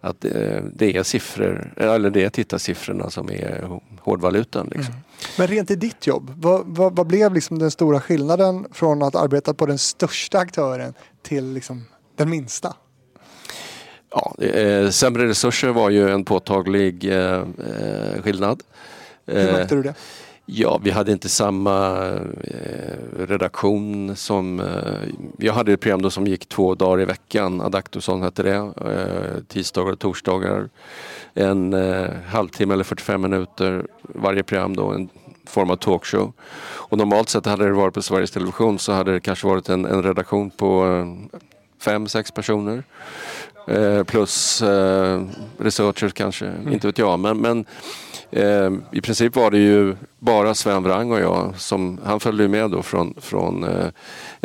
att eh, det är siffror, eller det är tittarsiffrorna som är hårdvalutan. Liksom. Men rent i ditt jobb, vad, vad, vad blev liksom den stora skillnaden från att arbeta på den största aktören till liksom den minsta? Ja, eh, sämre resurser var ju en påtaglig eh, eh, skillnad. Hur Eh, märkte du det? Ja, vi hade inte samma eh, redaktion som... Eh, jag hade ett program då som gick två dagar i veckan. Adaktusson hette det. Eh, tisdagar och torsdagar. En eh, halvtimme eller 45 minuter varje program då. En form av talkshow. Och normalt sett hade det varit på Sveriges Television så hade det kanske varit en, en redaktion på eh, fem, sex personer. Eh, plus researchers kanske, inte vet jag. Men, men eh, i princip var det ju bara Sven Wrang och jag som, han följde ju med då från, från eh,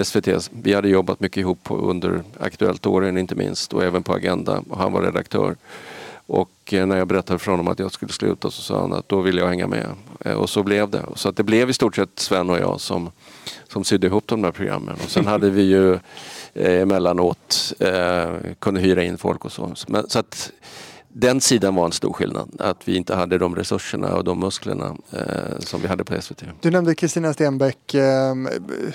SVT. Vi hade jobbat mycket ihop på, under Aktuellt åren inte minst och även på Agenda och han var redaktör. Och eh, när jag berättade för honom att jag skulle sluta så sa han att då ville jag hänga med. Eh, och så blev det. Så att det blev i stort sett Sven och jag som, som sydde ihop de där programmen. Och sen hade vi ju eh, emellanåt eh, kunde hyra in folk och så. Men, så att den sidan var en stor skillnad. Att vi inte hade de resurserna och de musklerna eh, som vi hade på SVT. Du nämnde Kristina Stenbeck. Eh,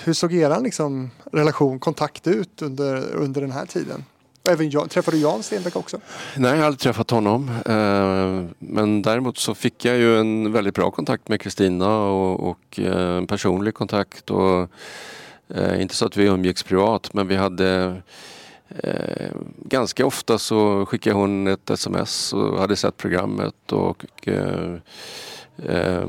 hur såg er liksom, relation, kontakt ut under, under den här tiden? Även Jan, träffade du Jan Stenbeck också? Nej, jag har aldrig träffat honom. Eh, men däremot så fick jag ju en väldigt bra kontakt med Kristina och, och eh, en personlig kontakt. Och, eh, inte så att vi umgicks privat men vi hade Eh, ganska ofta så skickade hon ett sms och hade sett programmet och eh, eh,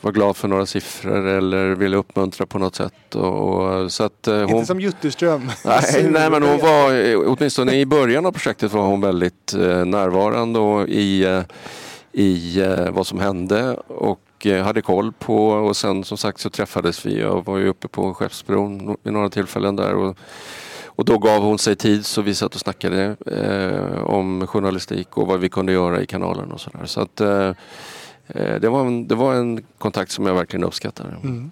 var glad för några siffror eller ville uppmuntra på något sätt. Och, och så att, eh, hon... Inte som Jutterström? Nej, nej, men hon var, åtminstone i början av projektet var hon väldigt eh, närvarande och i, eh, i vad som hände och hade koll på och sen som sagt så träffades vi. Jag var ju uppe på Skeppsbron vid några tillfällen där. Och, och då gav hon sig tid så vi satt och snackade eh, om journalistik och vad vi kunde göra i kanalen och sådär. Så att eh, eh det, var en, det var en kontakt som jag verkligen uppskattade. Mm.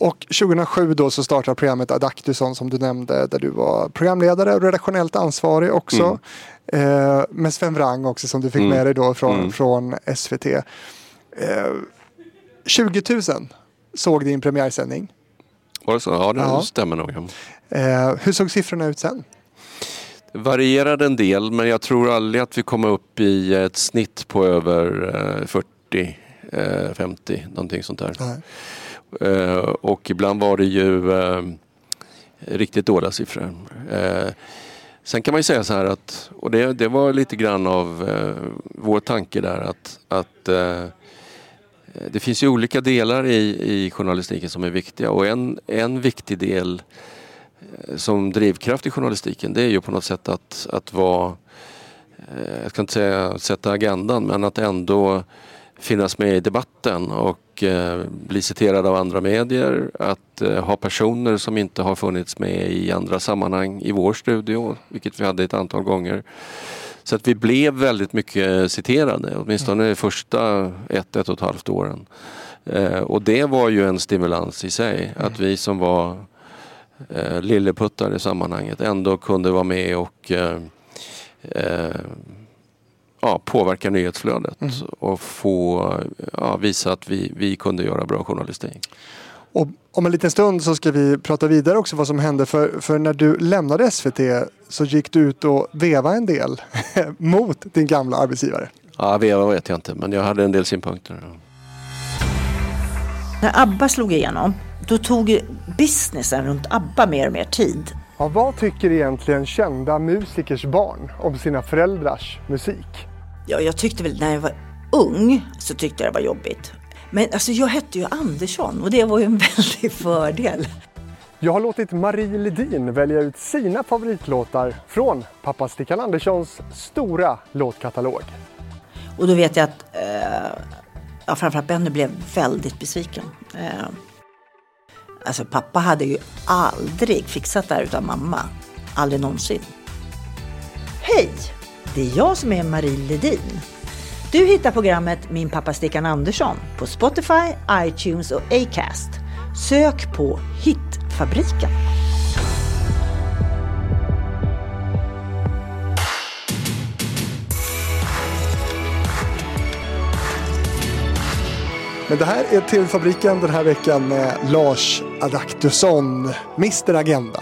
Och 2007 då så startade programmet Adaktusson som du nämnde där du var programledare och redaktionellt ansvarig också. Mm. Eh, med Sven Wrang också som du fick mm. med dig då från, mm. från SVT. Eh, 20 000 såg din premiärsändning. Var det så? Ja, det ja. stämmer nog. Eh, hur såg siffrorna ut sen? Varierade en del men jag tror aldrig att vi kom upp i ett snitt på över eh, 40, eh, 50, någonting sånt där. Eh, och ibland var det ju eh, riktigt dåliga siffror. Eh, sen kan man ju säga så här att, och det, det var lite grann av vår tanke där att, att det finns ju olika delar i, i journalistiken som är viktiga och en, en viktig del Eh, som drivkraft i journalistiken det är ju på något sätt att, att vara, eh, jag ska inte säga sätta agendan, men att ändå finnas med i debatten och eh, bli citerad av andra medier. Att eh, ha personer som inte har funnits med i andra sammanhang i vår studio, vilket vi hade ett antal gånger. Så att vi blev väldigt mycket citerade, åtminstone de första ett, ett och ett halvt åren. Eh, och det var ju en stimulans i sig, att vi som var eh, lilleputtar i sammanhanget ändå kunde vara med och eh, eh, ja, påverka nyhetsflödet mm. och få ja, visa att vi, vi kunde göra bra journalistik. Och om en liten stund så ska vi prata vidare också vad som hände för, för när du lämnade SVT så gick du ut och veva en del mot din gamla arbetsgivare. Ja, veva vet jag inte men jag hade en del synpunkter. När ABBA slog igenom då tog businessen runt ABBA mer och mer tid. Ja, vad tycker egentligen kända musikers barn om sina föräldrars musik? Ja, jag tyckte väl när jag var ung så tyckte jag det var jobbigt. Men alltså jag hette ju Andersson och det var ju en väldig fördel. Jag har låtit Marie Ledin välja ut sina favoritlåtar från pappa Stickan Anderssons stora låtkatalog. Och då vet jag att eh, ja, framförallt Benny blev väldigt besviken. Eh, Alltså pappa hade ju aldrig fixat det här utan mamma. Aldrig någonsin. Hej! Det är jag som är Marie Ledin. Du hittar programmet Min pappa Stickan Andersson på Spotify, iTunes och Acast. Sök på Hitfabriken. Men det här är TV-fabriken den här veckan med Lars Adaktusson, Mr Agenda.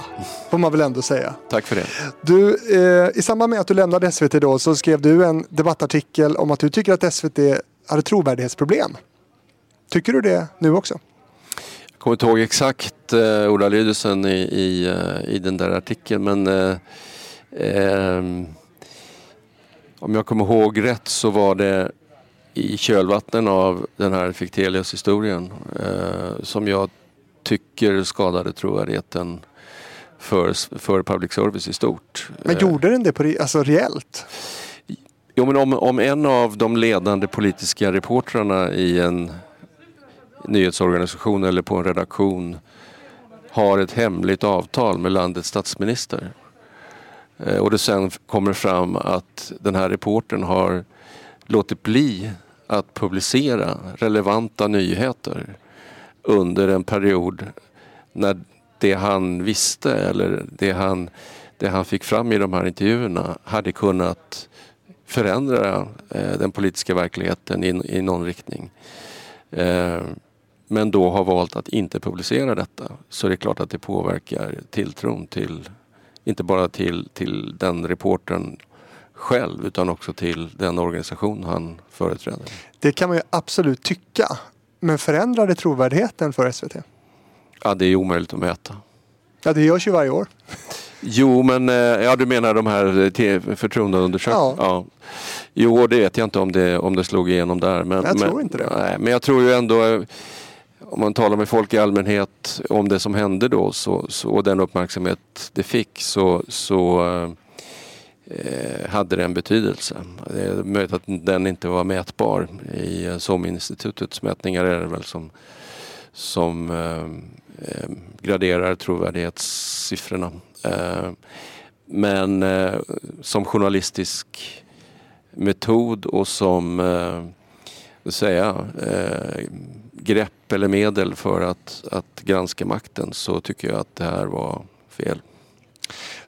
Får man väl ändå säga. Tack för det. Du, eh, I samband med att du lämnade SVT då så skrev du en debattartikel om att du tycker att SVT hade trovärdighetsproblem. Tycker du det nu också? Jag kommer inte ihåg exakt eh, ordalydelsen i, i, eh, i den där artikeln men eh, eh, om jag kommer ihåg rätt så var det i kölvatten av den här Fichtelius-historien eh, som jag tycker skadade trovärdigheten för, för public service i stort. Men gjorde den det på, alltså reellt? Jo, men om, om en av de ledande politiska reportrarna i en nyhetsorganisation eller på en redaktion har ett hemligt avtal med landets statsminister Eh, och det sen kommer fram att den här reportern har låtit bli att publicera relevanta nyheter under en period när det han visste eller det han, det han fick fram i de här intervjuerna hade kunnat förändra eh, den politiska verkligheten i, i någon riktning. Eh, men då har valt att inte publicera detta så det är klart att det påverkar tilltron till, inte bara till, till den reporten själv utan också till den organisation han företräder. Det kan man ju absolut tycka. Men förändrar det trovärdigheten för SVT? Ja, det är omöjligt att mäta. Ja, det görs ju varje år. Jo, men eh, ja, du menar de här förtroendeundersökningarna? Ja. ja. Jo, det vet jag inte om det, om det slog igenom där. Men, jag tror men, inte det. Nej, men jag tror ju ändå, eh, om man talar med folk i allmänhet om det som hände då så, så, och den uppmärksamhet det fick så, så eh, Eh, hade det en betydelse. Det är möjligt att den inte var mätbar. I eh, SOM-institutets mätningar är det väl som, som eh, eh graderar trovärdighetssiffrorna. Eh, men eh, som journalistisk metod och som eh, säga, eh, grepp eller medel för att, att granska makten så tycker jag att det här var fel.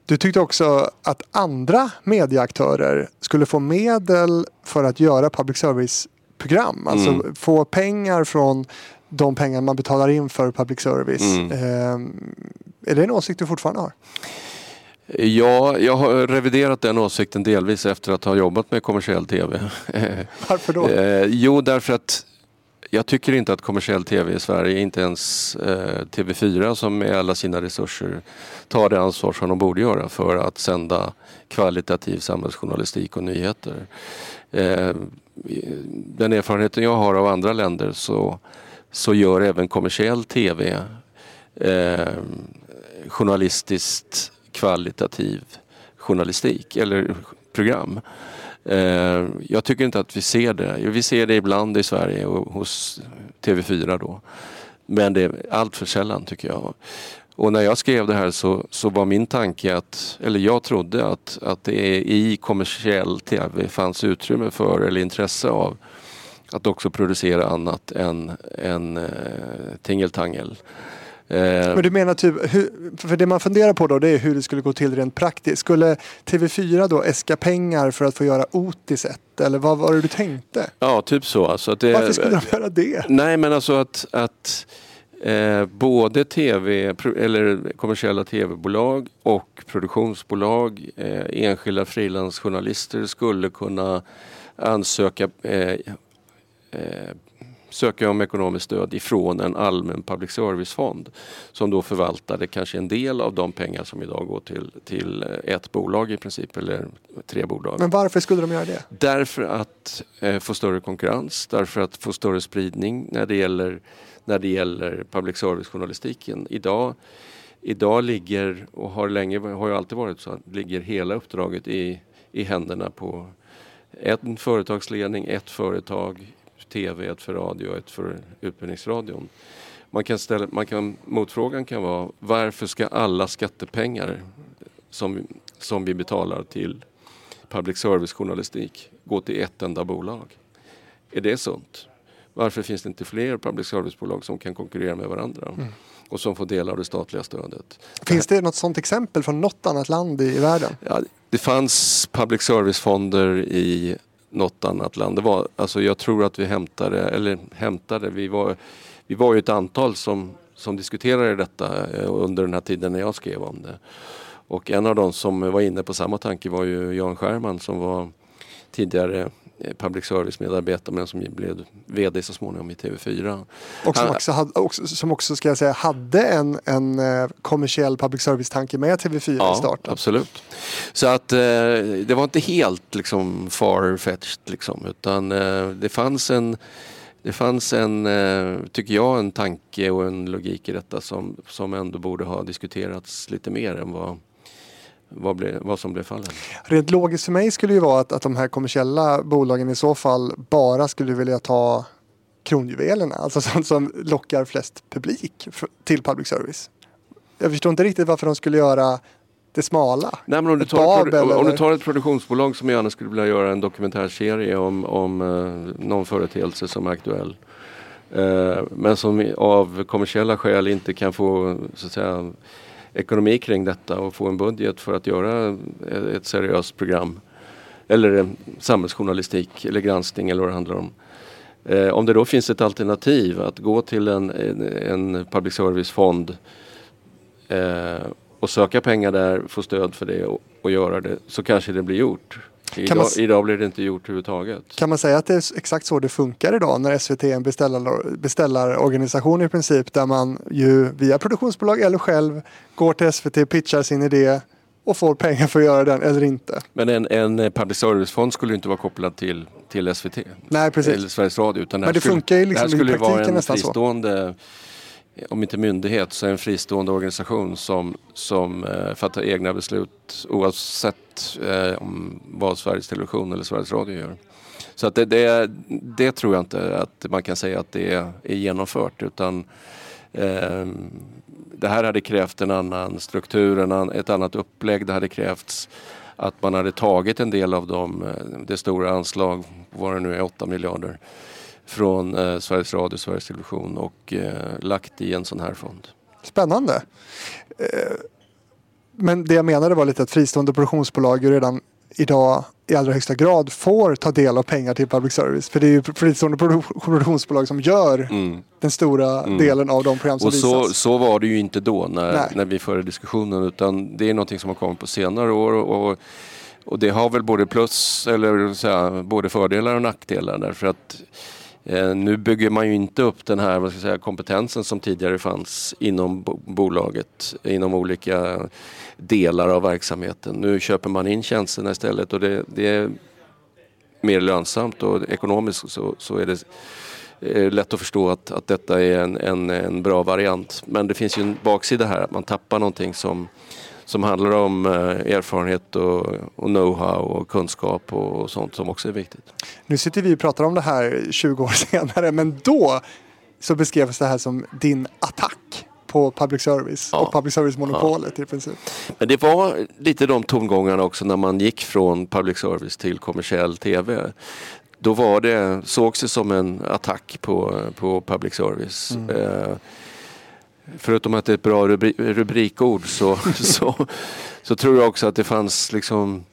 Du tyckte också att andra medieaktörer skulle få medel för att göra public service-program. Alltså mm. få pengar från de pengar man betalar in för public service. Mm. Eh, är det en åsikt du fortfarande har? Ja, jag har reviderat den åsikten delvis efter att ha jobbat med kommersiell tv. Varför då? Eh, jo, därför att jag tycker inte att kommersiell tv i Sverige, inte ens eh, TV4 som med alla sina resurser tar det ansvar som de borde göra för att sända kvalitativ samhällsjournalistik och nyheter. Eh, den erfarenheten jag har av andra länder så, så gör även kommersiell tv eh, journalistiskt kvalitativ journalistik eller program. Eh, jag tycker inte att vi ser det. Vi ser det ibland i Sverige och hos TV4 då. Men det är allt för sällan tycker jag. Och när jag skrev det här så, så var min tanke att, eller jag trodde att, att det i kommersiell TV fanns utrymme för eller intresse av att också producera annat än, än eh, tingeltangel. Eh, Men du menar typ, hur, för det man funderar på då det är hur det skulle gå till rent praktiskt. Skulle TV4 då äska pengar för att få göra Otis 1 eller vad var det du tänkte? Ja, typ så. Alltså att det, Varför skulle de göra det? Nej, men alltså att, att eh, både TV, eller kommersiella tv-bolag och produktionsbolag, eh, enskilda frilansjournalister skulle kunna ansöka eh, eh söka om ekonomiskt stöd ifrån en allmän public service-fond som då förvaltade kanske en del av de pengar som idag går till, till ett bolag i princip, eller tre bolag. Men varför skulle de göra det? Därför att eh, få större konkurrens, därför att få större spridning när det gäller, när det gäller public service-journalistiken. Idag Idag ligger, och har länge, har ju alltid varit så, ligger hela uppdraget i, i händerna på en företagsledning, ett företag, tv, ett för radio och ett för Utbildningsradion. Man kan ställa, man kan, motfrågan kan vara varför ska alla skattepengar som, som vi betalar till public service-journalistik gå till ett enda bolag? Är det sunt? Varför finns det inte fler public service-bolag som kan konkurrera med varandra? Mm. och som får del av det statliga stödet. Finns det något sådant exempel från något annat land i, i världen? Ja, det fanns public service-fonder i något annat land. Det var, alltså jag tror att vi hämtade, eller hämtade, vi var, vi var ju ett antal som, som diskuterade detta eh, under den här tiden när jag skrev om det. Och en av de som var inne på samma tanke var ju Jan Scherman som var tidigare public service-medarbetare men som blev VD så småningom i TV4. Och som också, hade, också, som också ska jag säga, hade en, en eh, kommersiell public service-tanke med TV4 ja, i starten. absolut. Så att eh, det var inte helt liksom far-fetched liksom utan eh, det fanns en det fanns en, eh, tycker jag, en tanke och en logik i detta som, som ändå borde ha diskuterats lite mer än vad, vad, ble, vad som blev fallet. Rent logiskt för mig skulle ju vara att, att de här kommersiella bolagen i så fall bara skulle vilja ta kronjuvelerna, alltså sånt som lockar flest publik till public service. Jag förstår inte riktigt varför de skulle göra det smala? Nej, men om, du tar, ett produ- om du tar ett produktionsbolag som gärna skulle vilja göra en dokumentärserie om, om eh, någon företeelse som är aktuell. Eh, men som av kommersiella skäl inte kan få så att säga, ekonomi kring detta och få en budget för att göra ett, seriöst program. Eller samhällsjournalistik eller granskning eller vad det handlar om. Eh, om det då finns ett alternativ att gå till en, en, en public service-fond eh, och söka pengar där, få stöd för det och, och göra det så kanske det blir gjort. Idag, man idag blir det inte gjort överhuvudtaget. Kan man säga att det är exakt så det funkar idag när SVT är en beställar, beställarorganisation i princip där man ju via produktionsbolag eller själv går till SVT, pitchar sin idé och får pengar för att göra den eller inte. Men en, en eh, public service-fond skulle ju inte vara kopplad till, till SVT. Nej, precis. Eller Sveriges Radio. Utan Men här det skulle, funkar ju det liksom här i skulle vara praktiken en nästan så om inte myndighet, så en fristående organisation som, som eh, fattar egna beslut oavsett eh, om vad Sveriges Television eller Sveriges Radio gör. Så att det, det, det tror jag inte att man kan säga att det är, är genomfört utan eh, det här hade krävt en annan struktur, en ett annat upplägg. Det hade krävts att man hade tagit en del av dem, eh, det stora anslag, vad det nu är, 8 miljarder från eh, Sveriges Radio, Sveriges Television och eh, lagt i en sån här fond. Spännande. Eh, Men det jag menade var lite att fristående produktionsbolag ju redan idag i allra högsta grad får ta del av pengar till public service. För det är ju fristående produ- produktionsbolag som gör den stora delen av de program som Mm. Och så, visas. så var det ju inte då när, Nej. när vi förde diskussionen utan det är någonting som har kommit på senare år och, och det har väl både plus eller här, både fördelar och nackdelar därför att Eh, nu bygger man ju inte upp den här vad ska jag säga, kompetensen som tidigare fanns inom bolaget, inom olika delar av verksamheten. Nu köper man in tjänsterna istället och det, det är mer lönsamt och ekonomiskt så, så är det eh, lätt att förstå att, att detta är en, en, en bra variant. Men det finns ju en baksida här, att man tappar någonting som, som handlar om eh, erfarenhet och, och know-how och kunskap och, sånt som också är viktigt. Nu sitter vi och pratar om det här 20 år senare men då så beskrevs det här som din attack på public service Ja. och public service-monopolet i princip. Men det var lite de tongångarna också när man gick från public service till kommersiell tv. Då var det, sågs det som en attack på, på public service. Eh, förutom att det är ett bra rubri rubrikord så, så, så tror jag också att det fanns liksom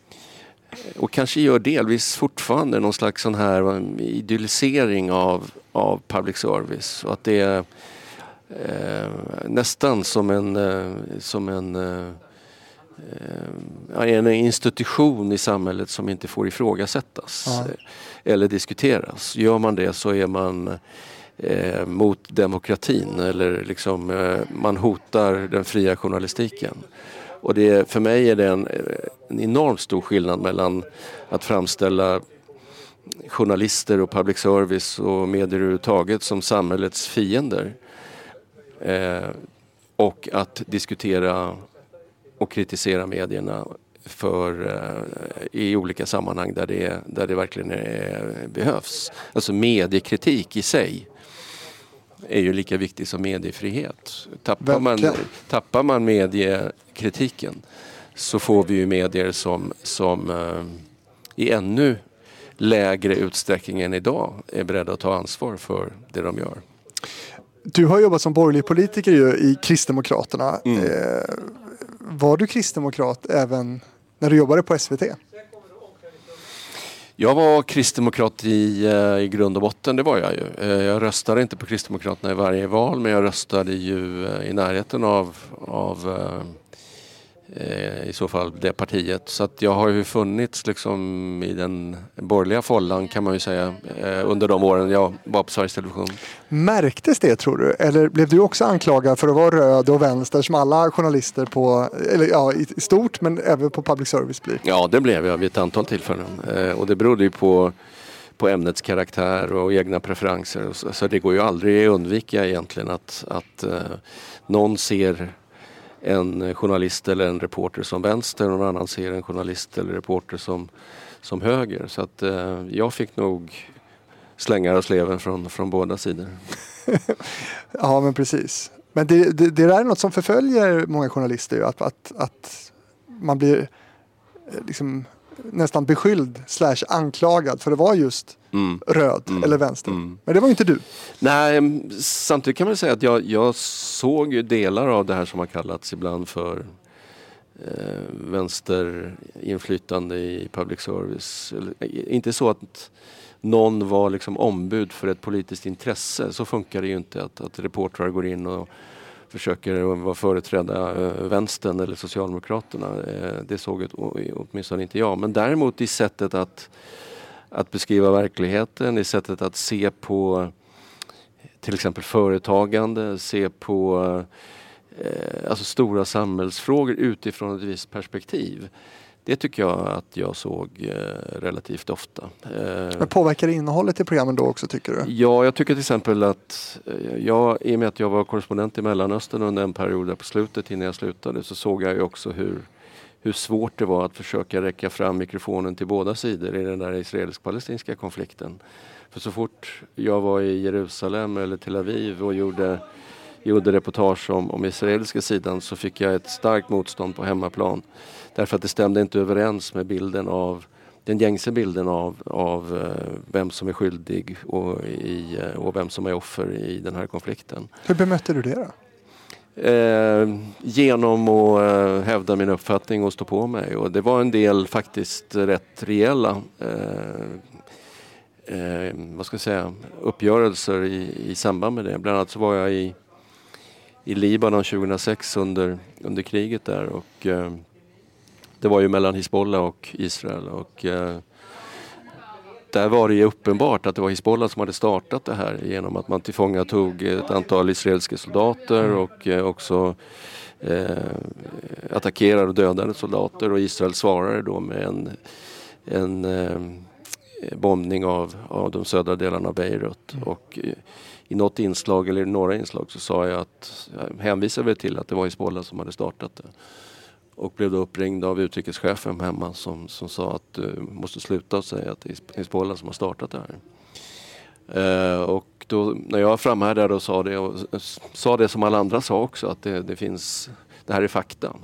och kanske gör delvis fortfarande någon slags sån här idyllisering av, av public service. Och att det är eh, nästan som en, eh, som en, eh, eh, en institution i samhället som inte får ifrågasättas Ja. eller diskuteras. Gör man det så är man eh, mot demokratin eller liksom, eh, man hotar den fria journalistiken. Och det, för mig är det en, eh, en enormt stor skillnad mellan att framställa journalister och public service och medier överhuvudtaget som samhällets fiender. Eh, och att diskutera och kritisera medierna för, eh, i olika sammanhang där det, där det verkligen är, behövs. Alltså mediekritik i sig är ju lika viktig som mediefrihet. Tappar man, tappar man mediekritiken så får vi ju medier som, som eh, i ännu lägre utsträckning än idag är beredda att ta ansvar för det de gör. Du har jobbat som borgerlig politiker i Kristdemokraterna. Mm. Eh, var du kristdemokrat även när du jobbade på SVT? Jag var kristdemokrat i, eh, i grund och botten, det var jag ju. Eh, jag röstade inte på Kristdemokraterna i varje val men jag röstade ju eh, i närheten av, av i så fall det partiet. Så att jag har ju funnits liksom i den borgerliga follan kan man ju säga eh, under de åren jag var på Sveriges Television. Märktes det tror du? Eller blev du också anklagad för att vara röd och vänster som alla journalister på, eller ja i stort men även på public service blir? Ja, det blev jag vid ett antal tillfällen. Eh, och det berodde ju på, på ämnets karaktär och egna preferenser. Så, det går ju aldrig att undvika egentligen att, att eh, någon ser en eh, journalist eller en reporter som vänster och någon annan ser en journalist eller reporter som, som höger. Så att eh, jag fick nog slängar och sleven från, från båda sidor. Ja men precis. Men det, det, det där är något som förföljer många journalister ju, att, att, att man blir eh, liksom nästan beskylld slash anklagad för att vara just Mm. röd Mm. eller vänster. Mm. Men det var ju inte du. Nej, samtidigt kan man säga att jag, jag såg ju delar av det här som har kallats ibland för eh, vänsterinflytande i public service. Eller, inte så att någon var liksom ombud för ett politiskt intresse. Så funkar det ju inte att, att reportrar går in och försöker vara företräda eh, vänstern eller Socialdemokraterna. Eh, det såg åtminstone inte jag. Men däremot i sättet att, att beskriva verkligheten, i sättet att se på till exempel företagande, se på eh, alltså stora samhällsfrågor utifrån ett visst perspektiv. Det tycker jag att jag såg eh, relativt ofta. Eh, Men påverkar det innehållet i programmen då också tycker du? Ja, jag tycker till exempel att eh, jag, i och med att jag var korrespondent i Mellanöstern under en period där på slutet innan jag slutade så såg jag ju också hur, hur svårt det var att försöka räcka fram mikrofonen till båda sidor i den där israelisk-palestinska konflikten. För så fort jag var i Jerusalem eller Tel Aviv och gjorde, gjorde reportage om, om israeliska sidan så fick jag ett starkt motstånd på hemmaplan. Därför att det stämde inte överens med bilden av den gängse bilden av, av eh, vem som är skyldig och, i, eh, och vem som är offer i den här konflikten. Hur bemötte du det då? Eh, genom att eh, hävda min uppfattning och stå på mig. Och det var en del faktiskt rätt rejäla eh, eh, vad ska jag säga, uppgörelser i, i samband med det. Bland annat så var jag i, i Libanon 2006 under, under kriget där och eh, det var ju mellan Hizbollah och Israel och eh, där var det ju uppenbart att det var Hizbollah som hade startat det här genom att man tillfångatog ett antal israeliska soldater och eh, också eh, attackerade och dödade soldater och Israel svarade då med en, en eh, bombning av, av de södra delarna av Beirut. Och eh, i något inslag, eller några inslag, så sa jag att, jag hänvisade till att det var Hizbollah som hade startat det. Och blev då uppringd av utrikeschefen hemma som, som sa att du måste sluta och säga att det är Hizbollah som har startat det här. Eh, och då, när jag framhärdade och sa det, och sa det som alla andra sa också, att det, det finns, det här är fakta.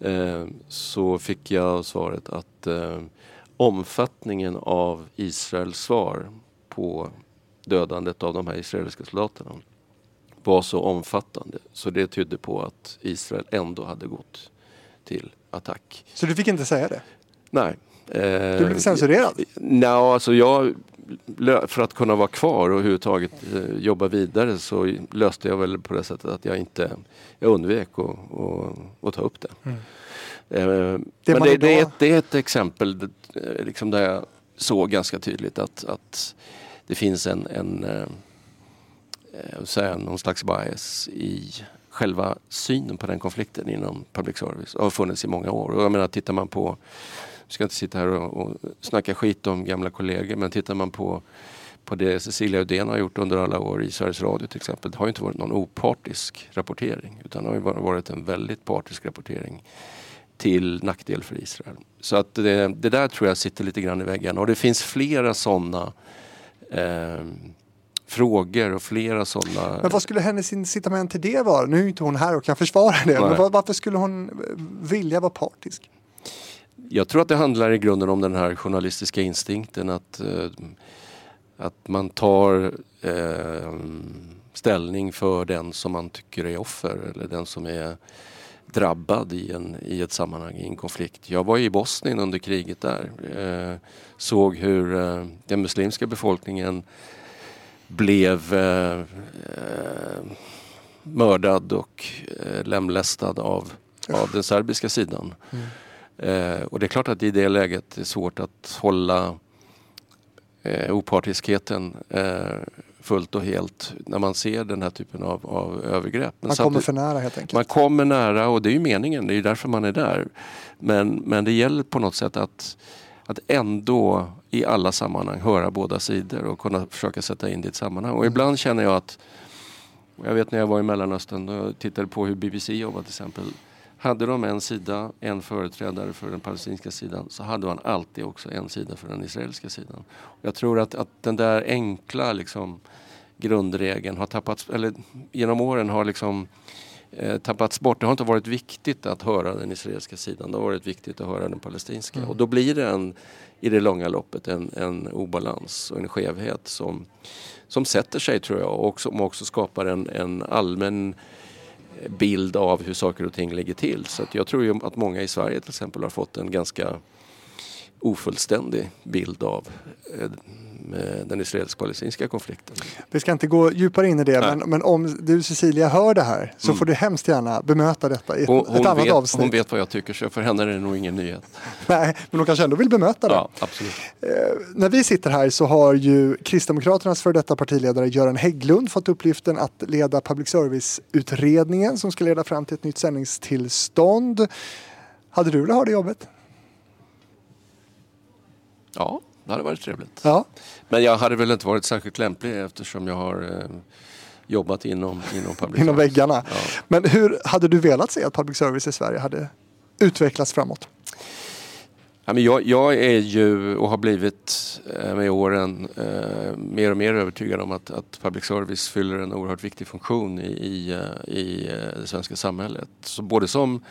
Eh, så fick jag svaret att eh, omfattningen av Israels svar på dödandet av de här israeliska soldaterna var så omfattande så det tydde på att Israel ändå hade gått till attack. Så du fick inte säga det? Nej. Eh, Du blev censurerad? Nej, alltså jag, för att kunna vara kvar och överhuvudtaget eh, jobba vidare så löste jag väl på det sättet att jag inte, jag undvek att ta upp det. Mm. Eh, Det men det, det, är ett, det är ett exempel eh, liksom där jag såg ganska tydligt att, att det finns en, en eh, eh, någon slags bias i själva synen på den konflikten inom public service. Har funnits i många år. Och jag menar, tittar man på, jag ska inte sitta här och, och snacka skit om gamla kollegor, men tittar man på på det Cecilia Uddén har gjort under alla år i Sveriges Radio till exempel. Det har ju inte varit någon opartisk rapportering utan det har ju varit en väldigt partisk rapportering till nackdel för Israel. Så att det, det där tror jag sitter lite grann i väggen och det finns flera sådana eh, frågor och flera sådana... Men vad skulle hennes incitament till det vara? Nu är inte hon här och kan försvara det. Men Nej. varför skulle hon eh, vilja vara partisk? Jag tror att det handlar i grunden om den här journalistiska instinkten att, eh, att man tar eh, ställning för den som man tycker är offer eller den som är drabbad i, en, i ett sammanhang, i en konflikt. Jag var i Bosnien under kriget där. Eh, såg hur eh, den muslimska befolkningen blev eh, eh, mördad och eh, lemlästad av, av den serbiska sidan. Eh, och det är klart att i det läget är det svårt att hålla eh, opartiskheten eh, fullt och helt när man ser den här typen av, av övergrepp. Men Man kommer för nära helt enkelt. man kommer nära och det är ju meningen, det är ju därför man är där. Men, men det gäller på något sätt att, att ändå i alla sammanhang höra båda sidor och kunna försöka sätta in det i ett sammanhang. Och ibland känner jag att, jag vet när jag var i Mellanöstern och tittade på hur BBC jobbade till exempel. Hade de en sida, en företrädare för den palestinska sidan så hade man alltid också en sida för den israeliska sidan. Jag tror att, att den där enkla liksom, grundregeln har tappats, eller genom åren har liksom eh, tappats bort. Det har inte varit viktigt att höra den israeliska sidan, det har varit viktigt att höra den palestinska. Mm. Och då blir det en, i det långa loppet en, en obalans och en skevhet som, som sätter sig tror jag och som också skapar en, en allmän bild av hur saker och ting ligger till. Så jag tror ju att många i Sverige till exempel har fått en ganska ofullständig bild av eh, den israelisk-palestinska konflikten. Vi ska inte gå djupare in i det, men, men om du Cecilia hör det här så Mm. får du hemskt gärna bemöta detta i ett, Hon, ett hon, annat vet, avsnitt. hon vet vad jag tycker så för henne är det nog ingen nyhet. Nej, men hon kanske ändå vill bemöta det. Ja, absolut. Eh, när vi sitter här så har ju Kristdemokraternas före detta partiledare Göran Hägglund fått uppgiften att leda public service-utredningen som ska leda fram till ett nytt sändningstillstånd. Hade du velat ha det jobbet? Ja, det hade varit trevligt. Ja. Men jag hade väl inte varit särskilt lämplig eftersom jag har eh, jobbat inom, inom public Inom service. väggarna. Ja. Men hur hade du velat se att public service i Sverige hade utvecklats framåt? Ja, men jag, jag är ju och har blivit eh, med åren eh, mer och mer övertygad om att, att public service fyller en oerhört viktig funktion i, i, eh, i eh, det svenska samhället. Så både som,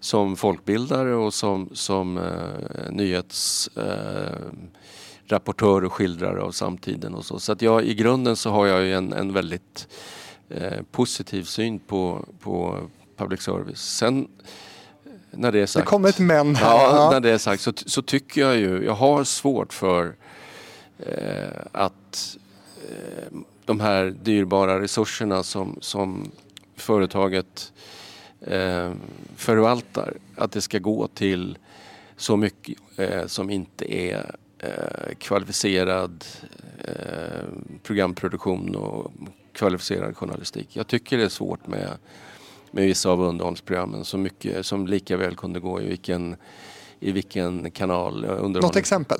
som folkbildare och som, som eh, nyhetsrapportör eh, rapportör och skildrare av samtiden. Och så så att jag, i grunden så har jag ju en, en väldigt eh, positiv syn på, på public service. Sen när det är Det sagt. kommer ett men här. Ja. när det är sagt så, så tycker jag ju, jag har svårt för eh, att eh, de här dyrbara resurserna som, som företaget eh, förvaltar, att det ska gå till så mycket eh, som inte är eh, kvalificerad eh, programproduktion och kvalificerad journalistik. Jag tycker det är svårt med med vissa av underhållsprogrammen som, mycket, som lika väl kunde gå i vilken, i vilken kanal. eh. Något exempel?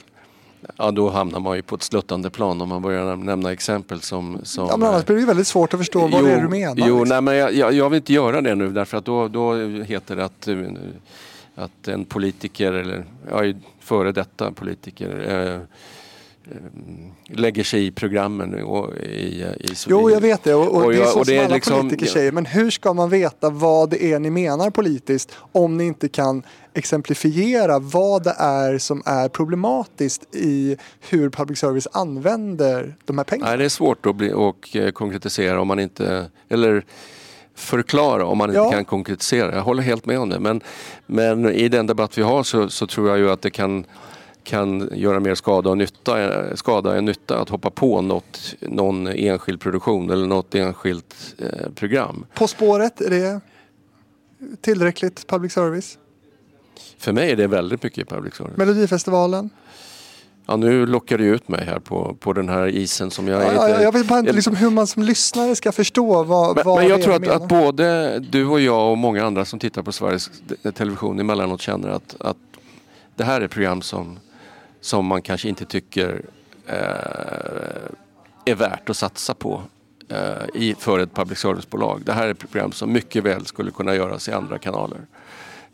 Ja, då hamnar man ju på ett sluttande plan om man börjar näm- nämna exempel som... som Ja, men annars blir det väldigt svårt att förstå vad det är du menar. Jo, liksom. nej, men jag, jag, jag vill inte göra det nu därför att då, då heter det att, eh, att en politiker, eller ja, före detta politiker, eh, eh, lägger sig i programmen och i, i Jo, jag vet det. Och, och, Och det är så och det som alla liksom- politiker säger. Men hur ska man veta vad det är ni menar politiskt om ni inte kan exemplifiera vad det är som är problematiskt i hur public service använder de här pengarna? Nej, det är svårt att bli, och eh, konkretisera om man inte, eller förklara om man inte Ja. kan konkretisera. Jag håller helt med om det. Men, men i den debatt vi har så, så tror jag ju att det kan, kan göra mer skada, och nytta, eh, skada än nytta att hoppa på något, någon enskild produktion eller något enskilt eh, program. På spåret, är det tillräckligt public service? För mig är det väldigt mycket public service. Melodifestivalen? Ja, nu lockar du ut mig här på, på den här isen som jag Ja, inte- jag vet bara inte liksom hur man som lyssnare ska förstå vad, Men, vad men jag tror att, att både du och jag och många andra som tittar på Sveriges Television emellanåt känner att, att det här är program som, som man kanske inte tycker eh, är värt att satsa på eh, i, för ett public service-bolag. Det här är program som mycket väl skulle kunna göras i andra kanaler.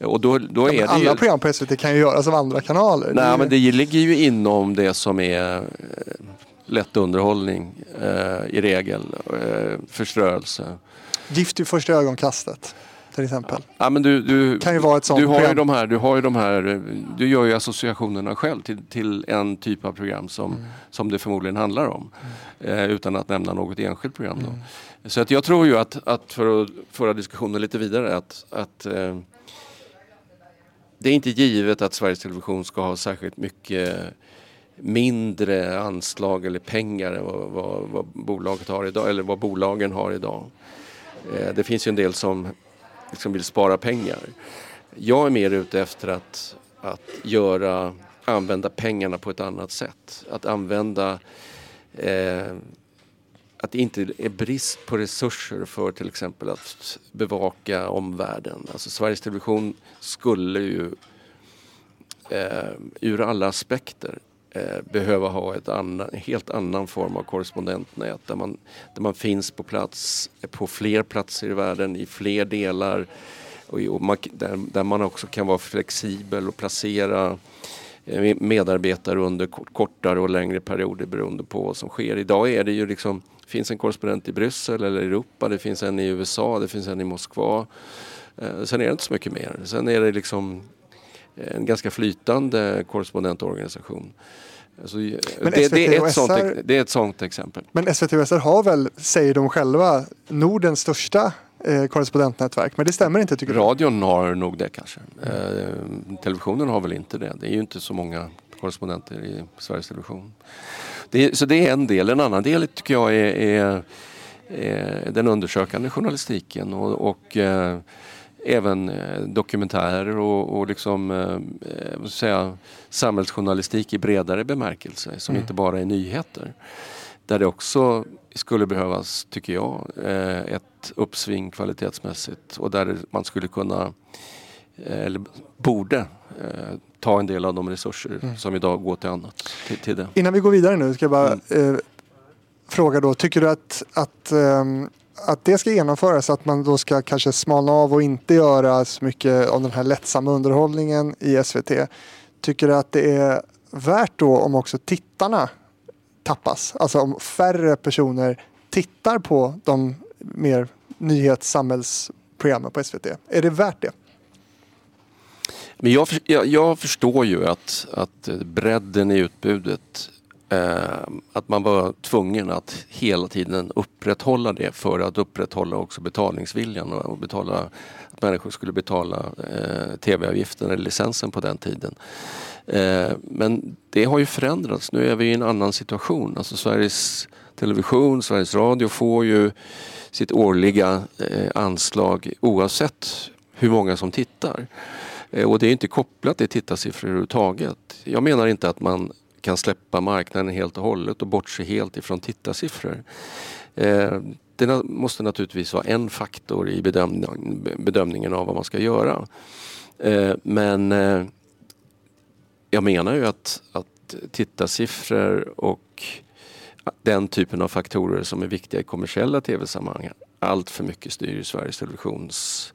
Och då, då är Men det alla ju... program på SVT kan ju göras av andra kanaler. Det är Nej, ju- men det ligger ju inom det som är eh, lätt underhållning eh, i regel. Eh, förströelse. Gift vid första ögonkastet till exempel. Ja, men du, du, Kan ju vara ett sånt du har ju de här, du har ju de här, du gör ju associationerna själv till, till en typ av program som, Mm. som det förmodligen handlar om. Eh, utan att nämna något enskilt program då. Mm. Så att jag tror ju att, att för att föra diskussionen lite vidare att, att eh, det är inte givet att Sveriges Television ska ha särskilt mycket mindre anslag eller pengar än vad, vad, vad bolaget har idag eller vad bolagen har idag. Eh, det finns ju en del som liksom vill spara pengar. Jag är mer ute efter att, att göra, använda pengarna på ett annat sätt. Att använda eh, att det inte är brist på resurser för till exempel att bevaka omvärlden. Alltså Sveriges Television skulle ju eh, ur alla aspekter eh, behöva ha ett annan, en helt annan form av korrespondentnät där man, där man finns på plats på fler platser i världen i fler delar och, i- och man, där, där man också kan vara flexibel och placera eh, medarbetare under kortare och längre perioder beroende på vad som sker. Idag är det ju liksom, finns en korrespondent i Bryssel eller Europa, det finns en i USA, det finns en i Moskva. Eh, sen är det inte så mycket mer. Sen är det liksom en ganska flytande korrespondentorganisation. Alltså, det, det, är ett sånt, det är ett sånt exempel. Men SVT och SR har väl, säger de själva, Nordens största eh, korrespondentnätverk. Men det stämmer inte tycker du? Radion har nog det kanske. Eh, televisionen har väl inte det. Det är ju inte så många korrespondenter i Sveriges Television. Det, så det är en del. En annan del tycker jag är, är, är den undersökande journalistiken och, och eh, även eh, dokumentärer och, och liksom, eh, eh säga, samhällsjournalistik i bredare bemärkelse som mm. inte bara är nyheter. Där det också skulle behövas, tycker jag, eh, ett uppsving kvalitetsmässigt och där man skulle kunna, eller borde, ta en del av de resurser mm. som idag går till annat. Till, till det. Innan vi går vidare nu ska jag bara mm. eh, fråga då, tycker du att, att um att det ska genomföras, att man då ska kanske smalna av och inte göra så mycket av den här lättsamma underhållningen i SVT. Tycker du att det är värt då om också tittarna tappas? Alltså om färre personer tittar på de mer nyhets samhällsprogrammen på SVT. Är det värt det? Men jag, jag, jag förstår ju att, att bredden i utbudet Eh, att man var tvungen att hela tiden upprätthålla det för att upprätthålla också betalningsviljan och betala, att människor skulle betala eh, tv-avgiften eller licensen på den tiden. Eh, men det har ju förändrats. Nu är vi i en annan situation. Alltså Sveriges Television, Sveriges Radio får ju sitt årliga eh, anslag oavsett hur många som tittar. Eh, och det är inte kopplat till tittarsiffror överhuvudtaget. Jag menar inte att man kan släppa marknaden helt och hållet och bortse helt ifrån tittarsiffror. Det måste naturligtvis vara en faktor i bedömningen av vad man ska göra. Men jag menar ju att, att tittarsiffror och den typen av faktorer som är viktiga i kommersiella tv-sammanhang allt för mycket styr Sveriges Televisions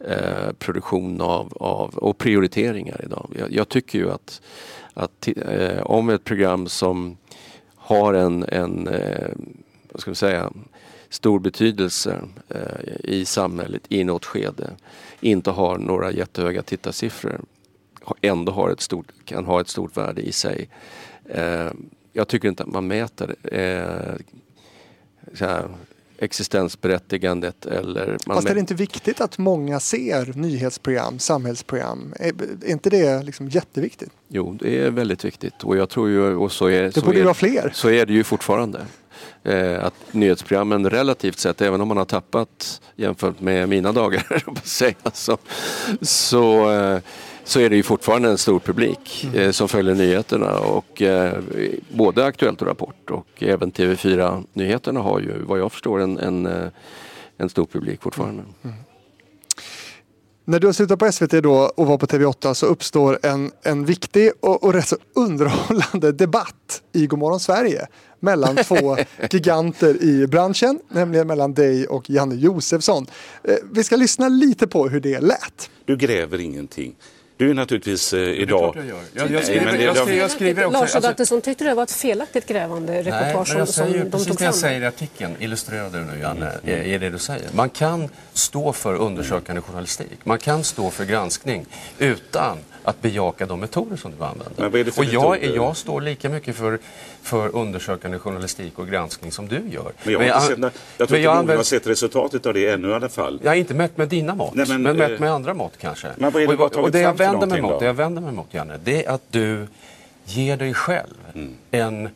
eh, produktion av, av, och prioriteringar idag. Jag, jag tycker ju att att eh, om ett program som har en, en eh, vad ska man säga, stor betydelse eh, i samhället i något skede inte har några jättehöga tittarsiffror ändå har ett stort, kan ha ett stort värde i sig. Eh, jag tycker inte att man mäter eh, existensberättigandet eller... Man Fast är det inte viktigt att många ser nyhetsprogram, samhällsprogram? Är, är inte det liksom jätteviktigt? Jo, det är väldigt viktigt och jag tror ju... Och så är, det borde ju vara fler. Så är det ju fortfarande. Eh, att nyhetsprogrammen relativt sett, även om man har tappat jämfört med mina dagar, så, så eh, så är det ju fortfarande en stor publik mm. eh, som följer nyheterna och eh, både Aktuellt och Rapport och även TV4 Nyheterna har ju vad jag förstår en, en, eh, en stor publik fortfarande. Mm. När du har slutat på SVT då och var på TV8 så uppstår en, en viktig och, och rätt så underhållande debatt i Gomorron Sverige mellan två giganter i branschen, nämligen mellan dig och Janne Josefsson. Vi ska lyssna lite på hur det lät. Du gräver ingenting. Du är naturligtvis eh, idag... Det är jag Jag, jag, skriver, Nej, jag, skriver, jag skriver också... Lars Adaktusson, alltså, tyckte det var ett felaktigt grävande reportage Nej, som, säger, de tog fram? det jag säger i artikeln, illustrerar du nu Janne, mm. är, är det du säger. Man kan stå för undersökande journalistik, man kan stå för granskning utan att bejaka de metoder som du använder. och jag, jag står lika mycket för, för undersökande journalistik och granskning som du gör. Men jag, har jag, sett, jag tror inte jag har sett resultatet av det ännu i alla fall. Jag har inte mätt med dina mått, men, men mätt eh, med andra mått kanske. Men vad är det och, och det, jag vänder mig mot, det jag vänder mig mot, Janne, det är att du ger dig själv mm. en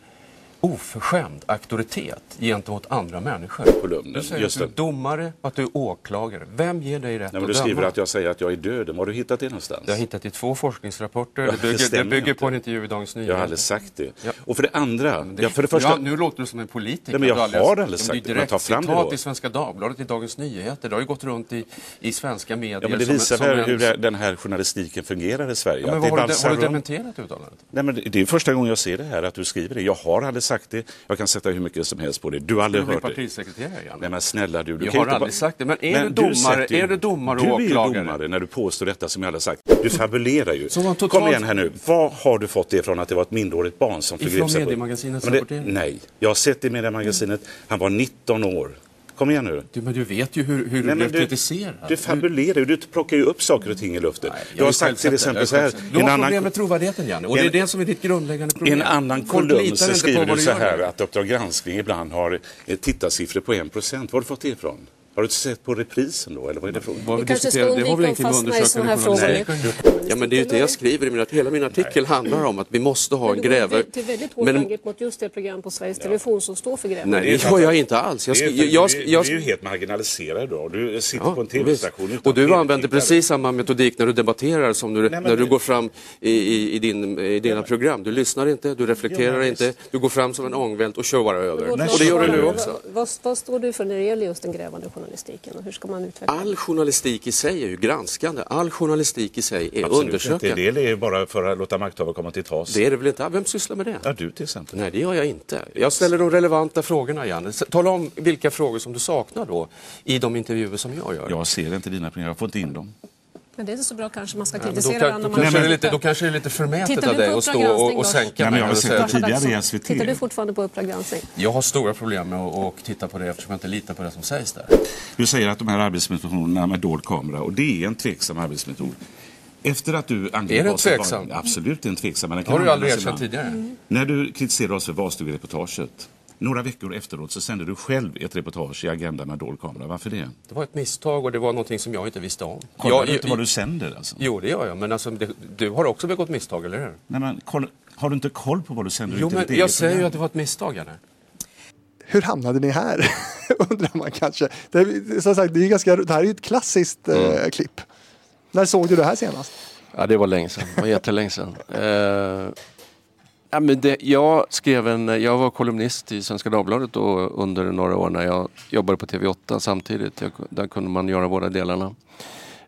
oförskämd auktoritet gentemot andra människor. Kolumnen. Du säger Just att du är domare och att du är åklagare. Vem ger dig rätt Nej, men Du skriver att jag säger att jag är död. Var har du hittat det någonstans? Jag har hittat det i två forskningsrapporter. Ja, det, bygger, det, det bygger på en intervju i Dagens Nyheter. Jag har aldrig sagt det. Ja. Och för det andra... Det, ja, för det första... ja, nu låter du som en politiker. Nej, men jag har aldrig sagt det. Det är direkt citat i Svenska Dagbladet, i Dagens Nyheter. Det har ju gått runt i, i svenska medier. Ja, men det visar som, väl hur den här journalistiken fungerar i Sverige. Ja, men har, du, har du dementerat uttalandet? Nej, men det är första gången jag ser det här, att du skriver det. Jag har aldrig sagt det. Jag kan sätta hur mycket som helst på det. Du har aldrig hört det. partisekreterare, Janne. Nej men snälla du. du jag har aldrig bara... sagt det. Men är men du domare, du är du domare och åklagare? Du är domare när du påstår detta som jag aldrig sagt. Du fabulerar ju. Totalt... Kom igen här nu. Vad har du fått det ifrån att det var ett minderårigt barn som förgrep sig på... Ifrån Mediemagasinets rapportering? Nej, jag har sett det i Mediemagasinet. Han var 19 år. Kom igen nu. Du, men du vet ju hur, hur Nej, du blev kritiserad. Du fabulerar ju. Du plockar ju upp saker och ting i luften. Nej, jag, har sagt till exempel så här. Du har annan... problem med trovärdigheten Janne. Och en, det är det som är ditt grundläggande problem. En annan kolumn så skriver du så här att Uppdrag granskning ibland har tittarsiffror på 1 procent. Var har du fått det ifrån? Har du sett på reprisen då? Eller vad är det frågan? Vad vi kanske ska undvika att fastna i sådana här frågor. Ja, men det är ju det jag skriver i min Hela min artikel handlar om att vi måste ha en grävare. Det är väldigt hårt men... angrepp mot just det program på Sveriges Television som står för grävare. Nej, det gör jag inte alls. Jag, jag, jag, jag, du är ju helt marginaliserad då. Du sitter ja, på en tv-station Och du använder precis samma metodik när du debatterar som du, Nej, när du går fram i, i, i, din, i dina program. Du lyssnar inte, du reflekterar inte, du går fram som en ångvält och kör bara över. Och det gör du nu också. Vad står du för när det gäller just den grävande journalistiken? Hur ska man utveckla All journalistik i sig är ju granskande. All journalistik i sig är Absolut undersökande. Inte. Det är bara för att låta makthavare komma till tals. Det är det väl inte? Vem sysslar med det? Ja, du till exempel. Nej, det gör jag inte. Jag ställer de relevanta frågorna, Janne. Tala om vilka frågor som du saknar då i de intervjuer som jag gör. Jag ser inte dina program, jag får inte in dem. Men det är inte så bra kanske man ska kritisera ja, då, kan, då, kanske det lite, då kanske det är lite förmätet av dig att stå och, och sänka mig. Jag har tidigare i SVT. Tittar du fortfarande på Uppdrag granskning? Jag har stora problem med att, titta på det eftersom jag inte litar på det som sägs där. Du säger att de här arbetsmetoderna med dold kamera, och det är en tveksam arbetsmetod. Efter att du angrep Är det tveksam? Absolut en tveksam. Men har du aldrig erkänt tidigare? Mm. När du kritiserade oss för valstugereportaget några veckor efteråt så sände du själv ett reportage i Agenda med dold kamera. Varför det? Det var ett misstag och det var någonting som jag inte visste om. Kollar jag, du inte vad du sänder? Alltså? Jo, det gör jag. Men alltså, det, du har också begått misstag, eller hur? Nej, men, koll, har du inte koll på vad du sänder? Jo, men jag säger ju att det var ett misstag, eller? Hur hamnade ni här? Undrar man kanske. Det, som sagt, det, är ganska, det här är ju ett klassiskt eh, mm. eh, klipp. När såg du det här senast? Ja, det var länge sedan. Det var jättelänge sedan. Eh, Ja, men det, jag, skrev en, jag var kolumnist i Svenska Dagbladet då, under några år när jag jobbade på TV8 samtidigt. Jag, där kunde man göra båda delarna.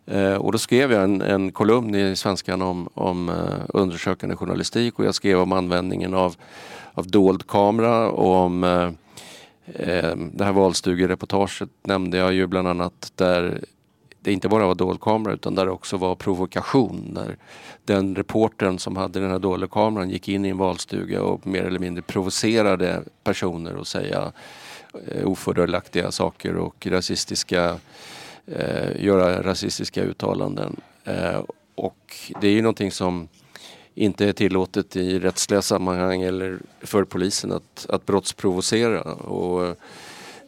Eh, och då skrev jag en, en kolumn i Svenskan om, om eh, undersökande journalistik och jag skrev om användningen av, av dold kamera och om eh, eh det här valstugereportaget nämnde jag ju bland annat där det inte bara var dold kamera utan där det också var provokation. Där den reportern som hade den här dolda kameran gick in i en valstuga och mer eller mindre provocerade personer att säga eh, ofördelaktiga saker och rasistiska, eh, göra rasistiska uttalanden. Eh, och det är ju någonting som inte är tillåtet i rättsliga sammanhang eller för polisen att, att brottsprovocera. Och, eh,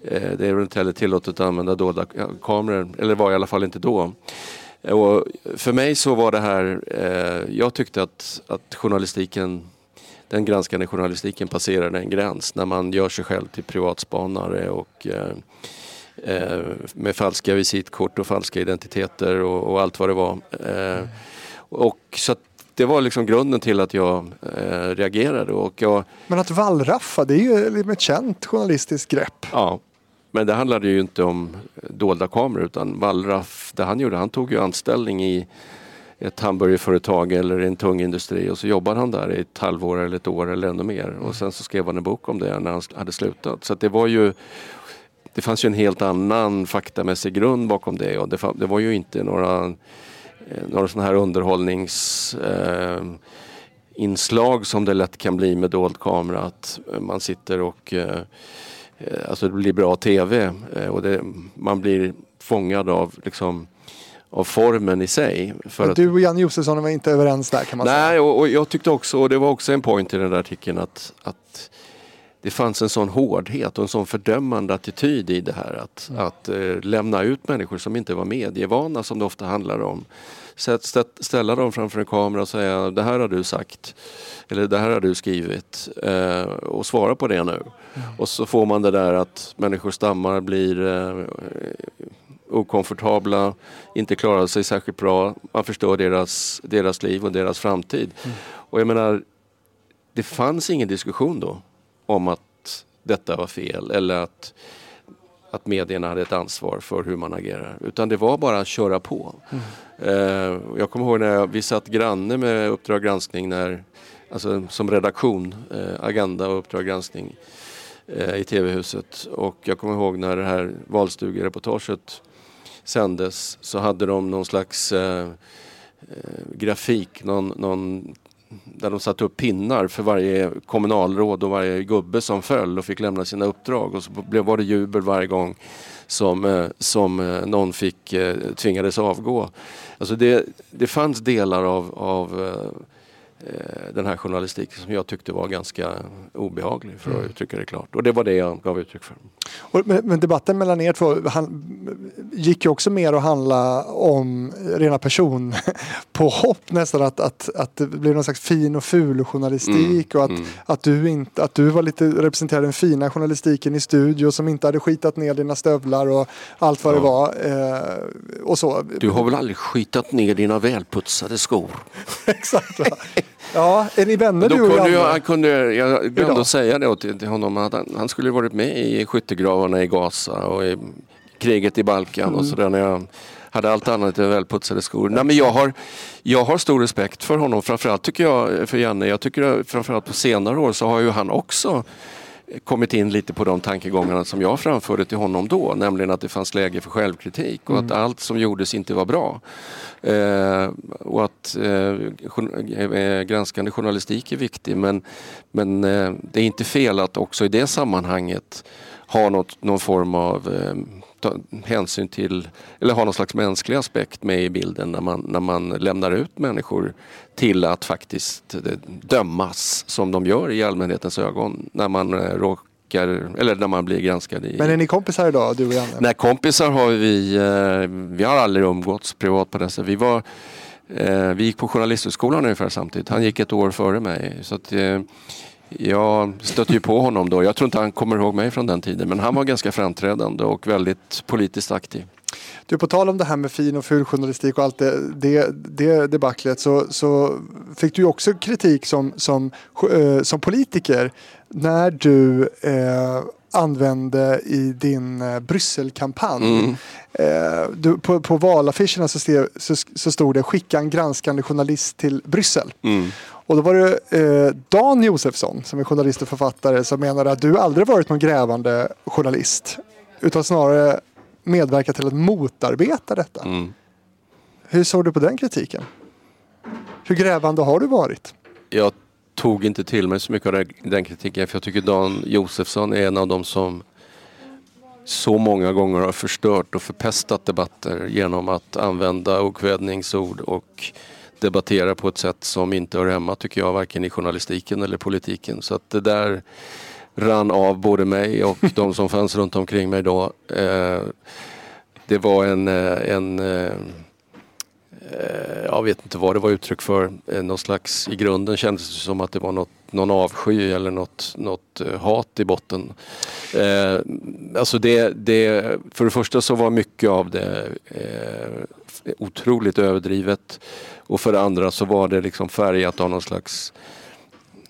det är väl inte heller tillåtet att använda dolda kameror, eller var i alla fall inte då. Och för mig så var det här, eh, jag tyckte att, att journalistiken, den granskande journalistiken passerade en gräns när man gör sig själv till privatspanare och eh, eh, med falska visitkort och falska identiteter och, och allt vad det var. Eh, och så det var liksom grunden till att jag eh, reagerade. Och jag, Men att wallraffa, det är ju ett känt journalistiskt grepp. Ja, men det handlade ju inte om dolda kameror utan Wallraff, det han gjorde, han tog ju anställning i ett hamburgerföretag eller en tung industri och så jobbade han där i ett halvår eller ett år eller ännu mer och sen så skrev han en bok om det när han hade slutat. Så det var ju det fanns ju en helt annan faktamässig grund bakom det och det, det var ju inte några, eh, några sådana här underhållningsinslag eh, som det lätt kan bli med dold kamera. Att man sitter och Eh, alltså det blir bra TV eh, och det, man blir fångad av liksom av formen i sig. För du och Jan Josefsson var inte överens där kan man nej, säga? Nej, och, och, jag tyckte också, och det var också en point i den där artikeln, att, att det fanns en sån hårdhet och en sån fördömande attityd i det här. Att, mm. att eh, lämna ut människor som inte var medievana som det ofta handlar om. Sätt, ställa dem framför en kamera och säga det här har du sagt. Eller det här har du skrivit. Eh, och svara på det nu. Mm. Och så får man det där att människor stammar, blir eh, okomfortabla, inte klarar sig särskilt bra. Man förstör deras, deras liv och deras framtid. Mm. Och jag menar, det fanns ingen diskussion då om att detta var fel eller att, att medierna hade ett ansvar för hur man agerar. Utan det var bara att köra på. Mm. Uh, jag kommer ihåg när jag, vi satt granne med Uppdrag granskning när alltså som redaktion, Agenda och Uppdrag granskning i TV-huset. Och jag kommer ihåg när det här valstugereportaget sändes så hade de någon slags eh, grafik, någon, någon där de satte upp pinnar för varje kommunalråd och varje gubbe som föll och fick lämna sina uppdrag. Och så var det jubel varje gång som, eh, som eh, någon fick, eh, tvingades avgå. Alltså det, det fanns delar av, av den här journalistiken som jag tyckte var ganska obehaglig för att mm. uttrycka det klart. Och det var det jag gav uttryck för. Och, men, debatten mellan er två han, gick ju också mer att handla om rena person på hopp nästan att, att, att det blev någon slags fin och ful journalistik mm. och att, mm. att, du inte, att du var lite representerade den fina journalistiken i studio som inte hade skitat ner dina stövlar och allt vad ja. det var. Eh, och så. Du har väl aldrig skitat ner dina välputsade skor? Exakt. Ja, är ni vänner du och kunde jag, han kunde, jag glömde att säga det till honom att han, han skulle varit med i skyttegravarna i Gaza och i kriget i Balkan mm. och sådär när jag hade allt annat än välputsade skor. Nej, men jag, har, jag har stor respekt för honom, framförallt tycker jag för Janne. Jag tycker framförallt på senare år så har ju han också kommit in lite på de tankegångarna som jag framförde till honom då, nämligen att det fanns läge för självkritik och mm. att allt som gjordes inte var bra. Eh, och att eh, eh, granskande journalistik är viktig men, men eh, det är inte fel att också i det sammanhanget ha något, någon form av eh, hänsyn till, eller ha någon slags mänsklig aspekt med i bilden när man, när man lämnar ut människor till att faktiskt eh, dömas som de gör i allmänhetens ögon när man eh, råkar eller när man blir granskad. I... Men är ni kompisar idag, du och Janne? Nej, kompisar har vi, eh, vi har aldrig umgåtts privat på det sättet. Vi, var, vi gick på Journalisthögskolan ungefär samtidigt. Han gick ett år före mig. Så att, jag stötte ju på honom då. Jag tror inte han kommer ihåg mig från den tiden men han var ganska framträdande och väldigt politiskt aktiv. Du, på tal om det här med fin och ful journalistik och allt det, det, det debaclet så, så fick du ju också kritik som, som, eh, som politiker när du eh, använde i din eh, Brysselkampanj. Mm. Eh, på, på valaffischerna så, så, så stod det skicka en granskande journalist till Bryssel. Mm. Och då var det eh, Dan Josefsson som är journalist och författare som menade att du aldrig varit någon grävande journalist. Utan snarare medverkat till att motarbeta detta. Mm. Hur såg du på den kritiken? Hur grävande har du varit? Jag tog inte till mig så mycket av den kritiken för jag tycker Dan Josefsson är en av dem som så många gånger har förstört och förpestat debatter genom att använda okvädningsord och debattera på ett sätt som inte hör hemma tycker jag varken i journalistiken eller politiken. Så att det där rann av både mig och de som fanns runt omkring mig då. Eh, det var en, eh, en eh, jag vet inte vad det var uttryck för. Någon slags, I grunden kändes det som att det var något, någon avsky eller något, något hat i botten. Eh, alltså det, det, för det första så var mycket av det eh, otroligt överdrivet. Och för det andra så var det liksom färgat av någon slags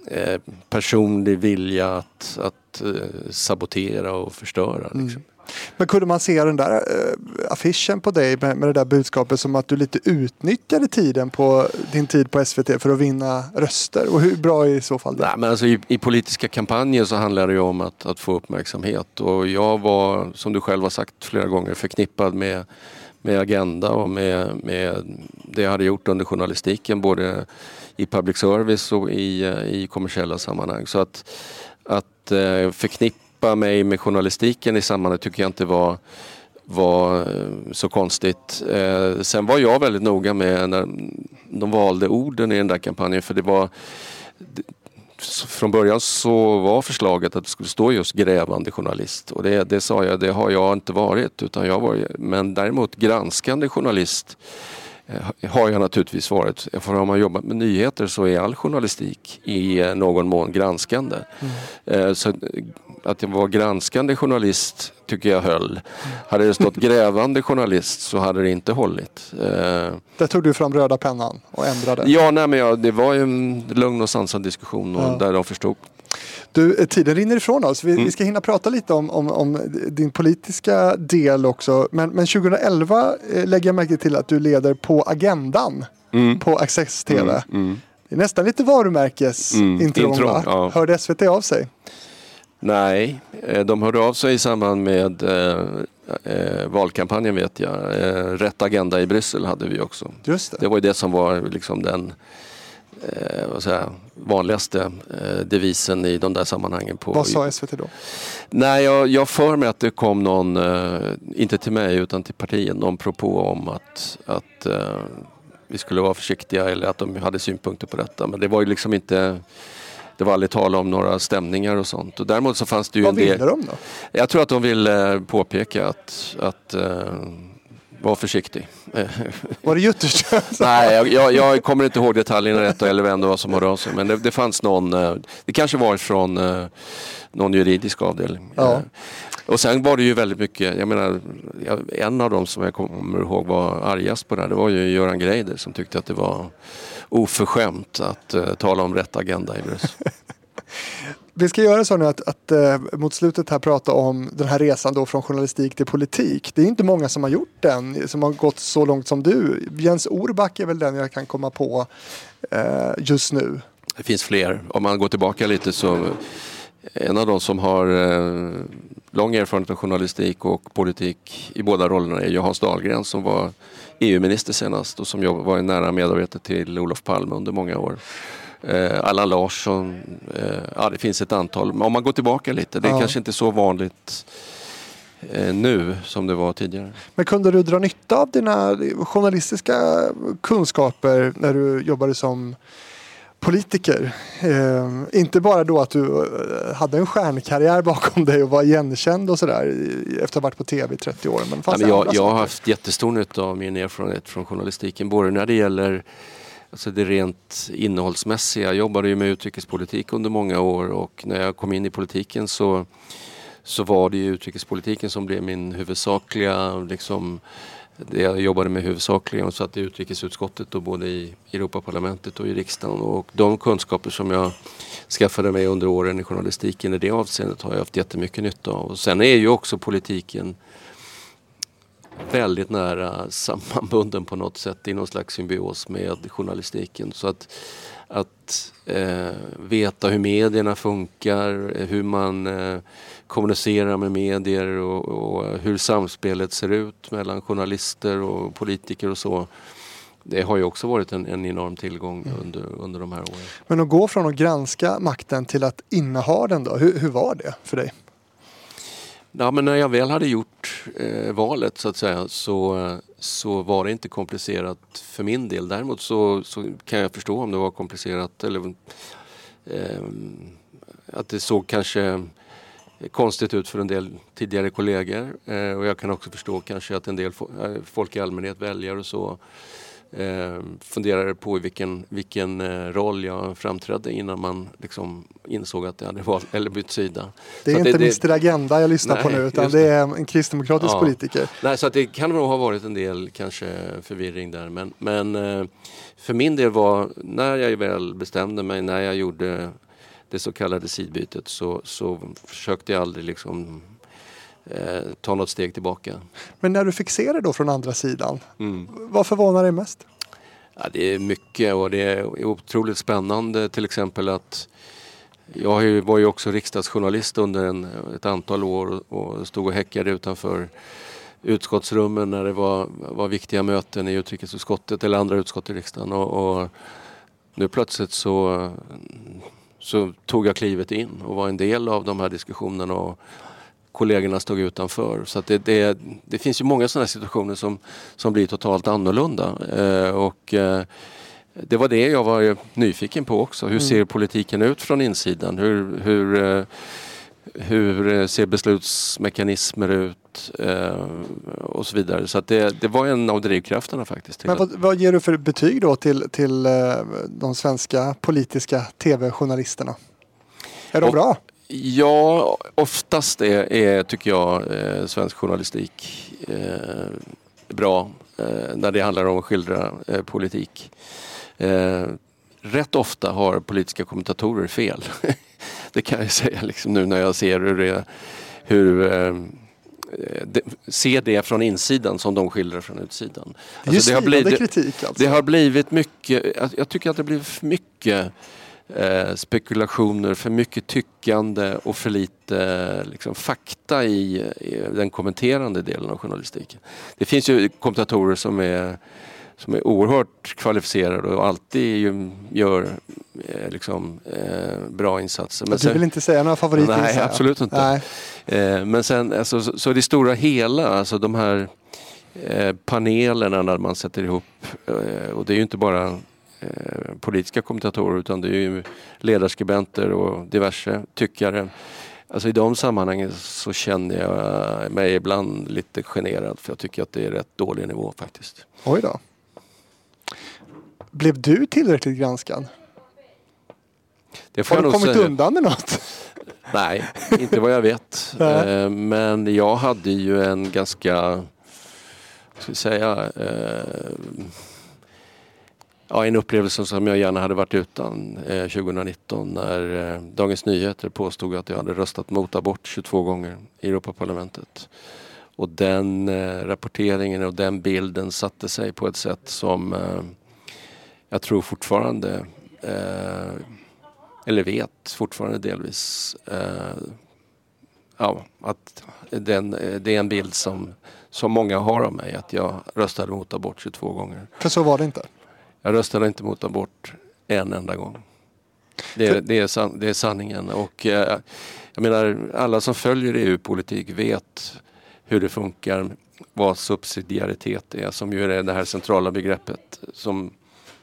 eh, personlig vilja att, att eh, sabotera och förstöra. Mm. Liksom. Mm. Men kunde man se den där äh, affischen på dig med, med det där budskapet som att du lite utnyttjade tiden på din tid på SVT för att vinna röster? Och hur bra är i så fall det? Nej, men alltså i, i, politiska kampanjer så handlar det ju om att, att få uppmärksamhet och jag var, som du själv har sagt flera gånger, förknippad med med Agenda och med, med det jag hade gjort under journalistiken både i public service och i, eh, i kommersiella sammanhang. Så att, att eh, förknippa mig med journalistiken i sammanhanget tycker jag inte var var eh, så konstigt. Sen var jag väldigt noga med när de valde orden i den där kampanjen för det var från början så var förslaget att det skulle stå just grävande journalist och det, det sa jag, det har jag inte varit. Utan jag var, men däremot granskande journalist eh, har jag naturligtvis varit. För har man jobbat med nyheter så är all journalistik i eh, någon mån granskande. Mm. Så att jag var granskande journalist tycker jag höll. Hade det stått grävande journalist så hade det inte hållit. Eh, där tog du fram röda pennan och ändrade? Ja, nej, men ja, det var ju en lugn och sansad diskussion och ja. där de förstod. Du, eh, tiden rinner ifrån oss. Vi, mm. vi ska hinna prata lite om, om, om, din politiska del också. Men, men 2011 eh, lägger jag märke till att du leder På agendan mm. på Access TV. Mm. mm. Det är nästan lite varumärkesintrång mm, va? Ja. Hörde SVT av sig? Nej, eh, de hörde av sig i samband med eh, eh, valkampanjen vet jag. Eh, Rätt Agenda i Bryssel hade vi också. Just det. det var ju det som var liksom den eh, säger, vanligaste eh, devisen i de där sammanhangen. På, vad sa SVT då? Nej, jag, jag för mig att det kom någon, eh, inte till mig utan till partiet, någon propå om att, att eh, vi skulle vara försiktiga eller att de hade synpunkter på detta. Men det var ju liksom inte det var aldrig tal om några stämningar och sånt. Och däremot så fanns det ju Vad en del... ville de då? Jag tror att de ville påpeka att, att uh, var försiktig. Var det Jutterström? Nej, jag, jag, kommer inte ihåg detaljerna rätt eller vem det var som hörde av sig. Men det, det fanns någon, uh, det kanske var från uh, någon juridisk avdelning. Ja. Och sen var det ju väldigt mycket, jag menar, en av dem som jag kommer ihåg var argast på det här, det var ju Göran Greider som tyckte att det var oförskämt att uh, tala om rätt agenda i Bryssel. Vi ska göra så nu att, att uh, mot slutet här prata om den här resan då från journalistik till politik. Det är inte många som har gjort den, som har gått så långt som du. Jens Orback är väl den jag kan komma på uh, just nu. Det finns fler. Om man går tillbaka lite så eh, en av de som har eh, lång erfarenhet av journalistik och politik i båda rollerna är Hans Dahlgren som var EU-minister senast och som var en nära medarbetare till Olof Palme under många år. Eh, Allan Larsson, eh, ja det finns ett antal. Om man går tillbaka lite, det är ja. kanske inte så vanligt eh, nu som det var tidigare. Men kunde du dra nytta av dina journalistiska kunskaper när du jobbade som politiker. Eh, inte bara då att du eh, hade en stjärnkarriär bakom dig och var igenkänd och sådär efter att ha varit på tv i 30 år. Men, fanns ja, men jag, jag har haft jättestor nytta av min erfarenhet från journalistiken. Både när det gäller alltså det rent innehållsmässiga. Jag jobbade ju med utrikespolitik under många år och när jag kom in i politiken så, så var det ju utrikespolitiken som blev min huvudsakliga liksom, det jag jobbade med huvudsakligen Jag satt i utrikesutskottet och både i Europaparlamentet och i riksdagen. Och de kunskaper som jag skaffade mig under åren i journalistiken i det avseendet har jag haft jättemycket nytta av. Och sen är ju också politiken väldigt nära sammanbunden på något sätt i någon slags symbios med journalistiken. Så att, att eh, veta hur medierna funkar, hur man eh, kommunicera med medier och, och, hur samspelet ser ut mellan journalister och politiker och så. Det har ju också varit en, en enorm tillgång mm. under, under de här åren. Men att gå från att granska makten till att inneha den då, hur, hur var det för dig? Ja, men när jag väl hade gjort eh, valet så att säga så, så var det inte komplicerat för min del. Däremot så, så kan jag förstå om det var komplicerat eller eh, att det såg kanske konstigt ut för en del tidigare kollegor eh, och jag kan också förstå kanske att en del eh, folk i allmänhet, väljare och så eh, funderade på vilken, vilken eh, roll jag framträdde innan man liksom insåg att jag hade valt, eller bytt sida. Det är så inte det, Mr Agenda jag lyssnar nej, på nu utan det. det. är en kristdemokratisk ja. politiker. Nej, så att det kan nog ha varit en del kanske förvirring där men, men eh, för min del var när jag väl bestämde mig, när jag gjorde det så kallade sidbytet så, så försökte jag aldrig liksom eh, ta något steg tillbaka. Men när du fick se det då från andra sidan, mm. vad förvånar dig mest? Ja, det är mycket och det är otroligt spännande till exempel att jag var ju också riksdagsjournalist under en, ett antal år och stod och häckade utanför utskottsrummen när det var, var viktiga möten i utrikesutskottet eller andra utskott i riksdagen. Och, och nu plötsligt så så tog jag klivet in och var en del av de här diskussionerna och kollegorna stod utanför. Så det, det, det, finns ju många sådana situationer som, som blir totalt annorlunda. Eh, och, eh, det var det jag var nyfiken på också. Hur mm. ser politiken ut från insidan? Hur, hur, eh, hur ser beslutsmekanismer ut? Eh, och så vidare. Så det, det, var en av drivkrafterna faktiskt. Men vad, vad, ger du för betyg då till, till eh, de svenska politiska tv-journalisterna? Är de och, bra? Ja, oftast är, är tycker jag, eh, svensk journalistik eh, bra eh, när det handlar om att skildra eh, politik. Eh, rätt ofta har politiska kommentatorer fel. det kan jag säga liksom nu när jag ser hur, det, hur de, se det från insidan som de skildrar från utsidan. Alltså, det, har blivit, kritik alltså. det har blivit mycket, jag tycker att det har blivit för mycket eh, spekulationer, för mycket tyckande och för lite liksom, fakta i, i, den kommenterande delen av journalistiken. Det finns ju kommentatorer som är som är oerhört kvalificerade och alltid gör eh, liksom, eh, bra insatser. Men du vill inte säga några favoriter? Nej, absolut inte. Nej. Eh, men sen, alltså, så, så det stora hela, alltså de här eh, panelerna när man sätter ihop, eh, och det är ju inte bara eh, politiska kommentatorer utan det är ju ledarskribenter och diverse tyckare. Alltså i de sammanhangen så känner jag mig ibland lite generad för jag tycker att det är rätt dålig nivå faktiskt. Oj då. Blev du tillräckligt granskad? Det har du kommit säga. undan med något? Nej, inte vad jag vet. Eh, men jag hade ju en ganska, ska jag säga, eh, ja, en upplevelse som jag gärna hade varit utan 2019 eh, när eh, Dagens Nyheter påstod att jag hade röstat mot abort 22 gånger i Europaparlamentet. Och den eh, rapporteringen och den bilden satte sig på ett sätt som eh, jag tror fortfarande, eh, eller vet fortfarande delvis, eh, ja, att den, det är en bild som, som många har av mig, att jag röstade mot abort 22 gånger. För så var det inte? Jag röstade inte mot abort en enda gång. Det, är, det är, san, det är sanningen och eh, jag menar alla som följer EU-politik vet hur det funkar, vad subsidiaritet är som ju är det här centrala begreppet som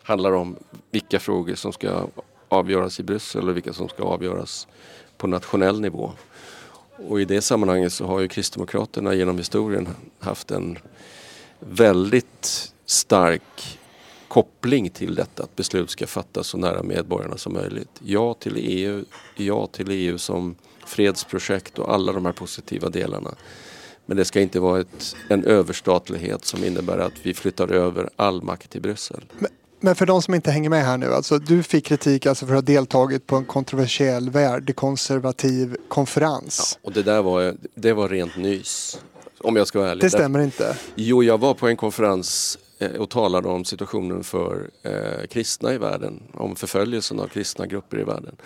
handlar om vilka frågor som ska avgöras i Bryssel och vilka som ska avgöras på nationell nivå. Och i det sammanhanget så har ju Kristdemokraterna genom historien haft en väldigt stark koppling till detta att beslut ska fattas så nära medborgarna som möjligt. Ja till EU, ja till EU som fredsprojekt och alla de här positiva delarna. Men det ska inte vara ett, en överstatlighet som innebär att vi flyttar över all makt till Bryssel. Men, men för de som inte hänger med här nu, alltså du fick kritik alltså för att ha deltagit på en kontroversiell värdekonservativ konferens. Ja, och det där var, det var rent nys. Om jag ska vara ärlig. Det stämmer inte. Jo, jag var på en konferens och talade om situationen för eh, kristna i världen, om förföljelsen av kristna grupper i världen.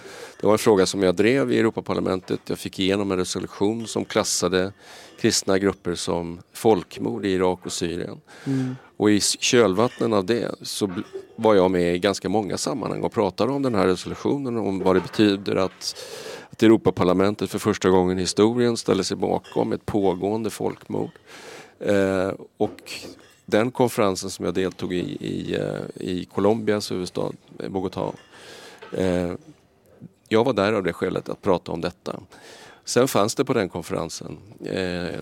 Det var en fråga som jag drev i Europaparlamentet. Jag fick igenom en resolution som klassade kristna grupper som folkmord i Irak och Syrien. Mm. Och i kölvattnen av det så var jag med i ganska många sammanhang och pratade om den här resolutionen och om vad det betyder att, att Europaparlamentet för första gången i historien ställer sig bakom ett pågående folkmord. Eh, och den konferensen som jag deltog i i, eh, i Colombias huvudstad Bogotá. Eh, jag var där av det skälet att prata om detta. Sen fanns det på den konferensen eh,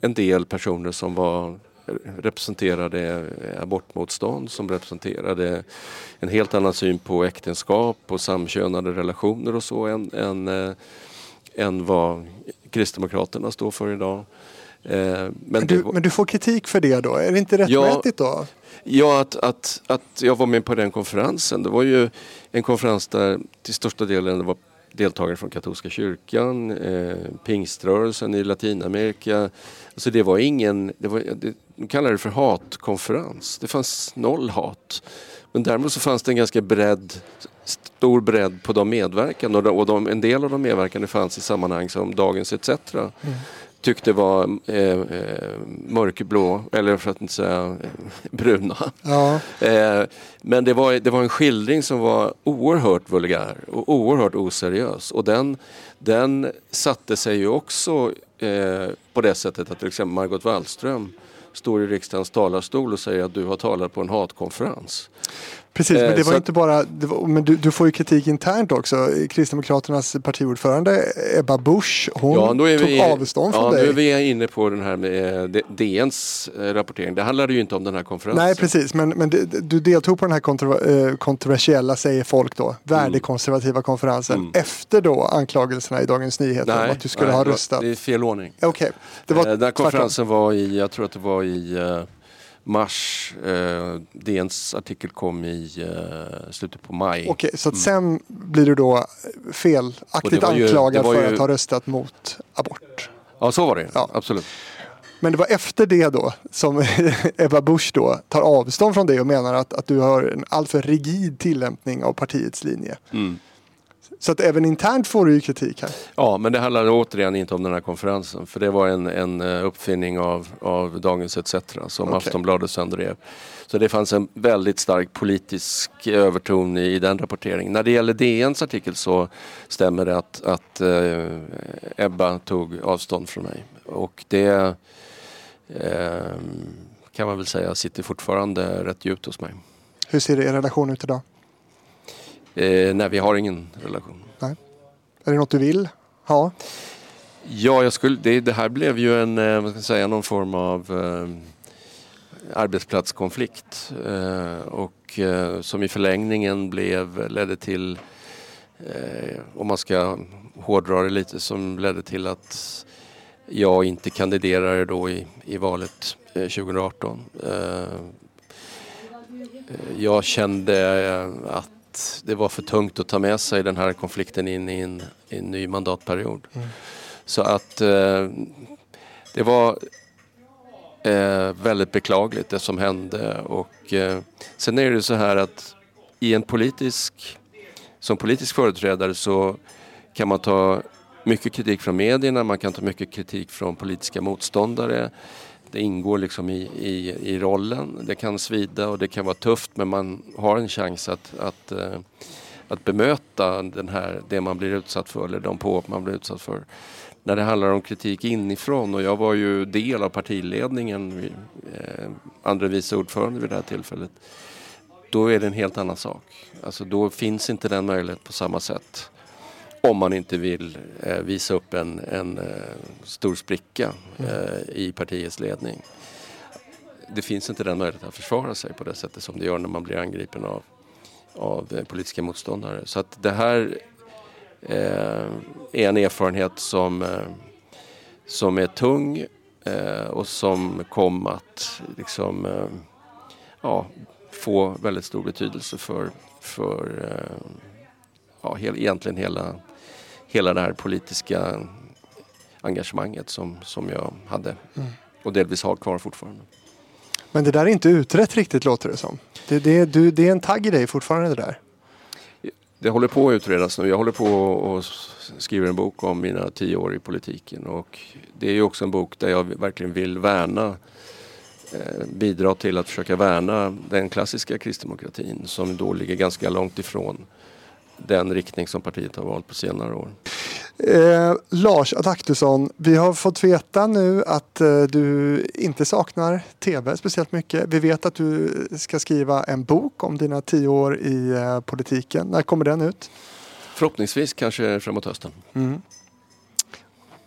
en del personer som var representerade abortmotstånd, som representerade en helt annan syn på äktenskap och samkönade relationer och så än, än, eh, än vad Kristdemokraterna står för idag. Men, men, du, var... men, du, får kritik för det då? Är det inte rättmätigt ja, då? Ja, att, att, att jag var med på den konferensen. Det var ju en konferens där till största delen det var deltagare från katolska kyrkan, eh, pingströrelsen i Latinamerika. Alltså det var ingen, det var, det, de kallar det för hatkonferens. Det fanns noll hat. Men däremot så fanns det en ganska bredd, stor bredd på de medverkande och, de, och de, en del av de medverkande fanns i sammanhang som Dagens ETC. Mm tyckte var eh, eh, mörkblå, eller för att inte säga eh, bruna. Ja. Eh, men det var, det var en skildring som var oerhört vulgär och oerhört oseriös. Och den, den satte sig ju också eh, på det sättet att till exempel Margot Wallström står i riksdagens talarstol och säger att du har talat på en hatkonferens. Precis, men det var inte bara, var, men du, du, får ju kritik internt också. Kristdemokraternas partiordförande Ebba Busch, hon ja, tog vi, avstånd från ja, dig. Ja, nu är vi inne på den här med DNs eh, rapportering. Det handlade ju inte om den här konferensen. Nej, precis, men, men du deltog på den här kontro, eh, kontroversiella, säger folk då, värdekonservativa mm. konferensen mm. efter då anklagelserna i Dagens Nyheter nej, om att du skulle nej, ha röstat. Det är fel ordning. Okay. Den konferensen var i, jag tror att det var i mars. Eh, DNs artikel kom i eh, slutet på maj. Okej, så att mm. sen blir du då felaktigt ju, anklagad för ju, att ha röstat mot abort? Ja, så var det. Ja. Absolut. Men det var efter det då som Ebba Busch då tar avstånd från det och menar att, att du har en alltför rigid tillämpning av partiets linje. Mm. Så att även internt får du ju kritik här. Ja, men det handlar återigen inte om den här konferensen. För det var en, en eh, uppfinning av, av Dagens ETC som okay. Aftonbladet sen drev. Så det fanns en väldigt stark politisk överton i, i den rapporteringen. När det gäller DNs artikel så stämmer det att, att eh, Ebba tog avstånd från mig. Och det eh, kan man väl säga sitter fortfarande rätt djupt hos mig. Hur ser er relation ut idag? Eh, nej, vi har ingen relation. Nej. Är det något du vill ha? Ja, jag skulle, det, det här blev ju en, eh, vad ska jag säga, någon form av eh, arbetsplatskonflikt eh, och eh, som i förlängningen blev, ledde till, om man ska hårdra det lite, som ledde till att jag inte kandiderade då i, i valet 2018. Jag kände att det var för tungt att ta med sig den här konflikten in i en, i en ny mandatperiod. Mm. Så att eh, det var eh, väldigt beklagligt det som hände och eh, sen är det så här att i en politisk, som politisk företrädare så kan man ta mycket kritik från medierna, man kan ta mycket kritik från politiska motståndare det ingår liksom i, i, i rollen. Det kan svida och det kan vara tufft men man har en chans att, att, eh, att bemöta den här, det man blir utsatt för eller de påhopp man blir utsatt för. När det handlar om kritik inifrån och jag var ju del av partiledningen, eh, andra vice ordförande vid det här tillfället. Då är det en helt annan sak. Alltså då finns inte den möjligheten på samma sätt. Om man inte vill eh, visa upp en, en eh, stor spricka eh, i partiets ledning. Det finns inte den möjligheten att försvara sig på det sättet som det gör när man blir angripen av, av eh, politiska motståndare. Så att det här eh, är en erfarenhet som, eh, som är tung och som kom att liksom, ja, få väldigt stor betydelse för, för ja, hel, egentligen hela hela det här politiska engagemanget som, som jag hade mm. och delvis har kvar fortfarande. Men det där är inte utrett riktigt låter det som. Det, det, du, det är en tagg i dig fortfarande det där. Det håller på att utredas nu. Jag håller på och skriver en bok om mina tio år i politiken och det är också en bok där jag verkligen vill värna eh, bidra till att försöka värna den klassiska kristdemokratin som då ligger ganska långt ifrån den riktning som partiet har valt på senare år. Eh, Lars Adaktusson, vi har fått veta nu att eh, du inte saknar tv speciellt mycket. Vi vet att du ska skriva en bok om dina tio år i eh, politiken. När kommer den ut? Förhoppningsvis kanske framåt hösten. Mm.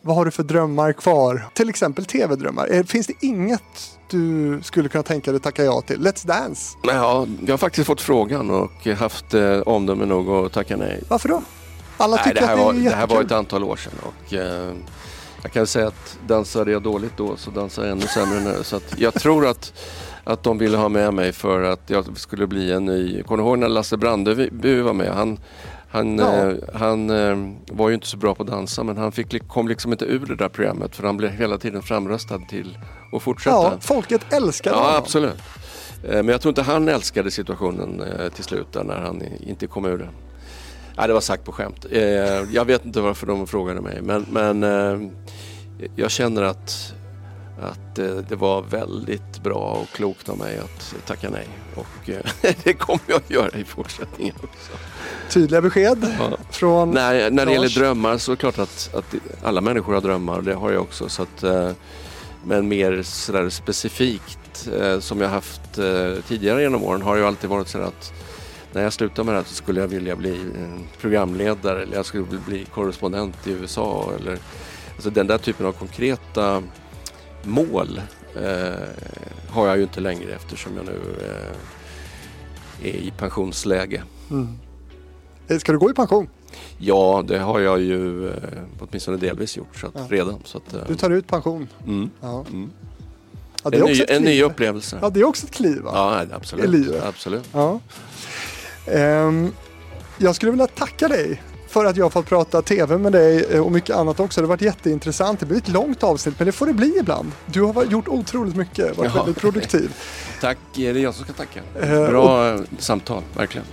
Vad har du för drömmar kvar? Till exempel tv-drömmar. Eh, finns det inget du skulle kunna tänka dig tacka ja till? Let's Dance? Ja, jag har faktiskt fått frågan och haft eh, omdöme nog att tacka nej. Varför då? Alla tycker nej, det att det är var, jättekul. Det här var ett antal år sedan och eh, jag kan säga att dansade jag dåligt då så dansar jag ännu sämre nu. Så jag tror att, att de ville ha med mig för att jag skulle bli en ny... Kommer du ihåg när Lasse Brandeby var med? Han, han, ja. eh, han eh, var ju inte så bra på att dansa men han fick, kom liksom inte ur det där programmet för han blev hela tiden framröstad till att fortsätta. Ja, folket älskade ja, honom. absolut. Eh, men jag tror inte han älskade situationen eh, till slut där när han inte kom ur det. Ja, det var sagt på skämt. Eh, jag vet inte varför de frågade mig men, men eh, jag känner att att eh, det var väldigt bra och klokt av mig att tacka nej. Och eh, det kommer jag att göra i fortsättningen också. Tydliga besked ja. från Nej, När det gäller drömmar så är det klart att, att alla människor har drömmar, det har jag också. Så att, eh, men mer sådär specifikt som jag haft tidigare genom åren har ju alltid varit så att när jag slutar med det här så skulle jag vilja bli programledare eller jag skulle bli korrespondent i USA. Eller, alltså den där typen av konkreta mål eh, har jag ju inte längre eftersom jag nu eh, är i pensionsläge. Mm. Eh, ska du gå i pension? Ja, det har jag ju eh, åtminstone delvis gjort så att, ja. redan. Så att, eh, du tar ut pension? Mm. Ja. Mm. Ja, en, ny, en ny upplevelse. Ja, det är också ett kliv va? Ja, absolut. I livet. absolut. Ja. Um, jag skulle vilja tacka dig för att jag har fått prata TV med dig eh, och mycket annat också. Det har varit jätteintressant. Det blir ett långt avsnitt men det får det bli ibland. Du har gjort otroligt mycket, varit ja. väldigt produktiv. Tack, det är jag som ska tacka. Eh, Bra och, samtal, verkligen.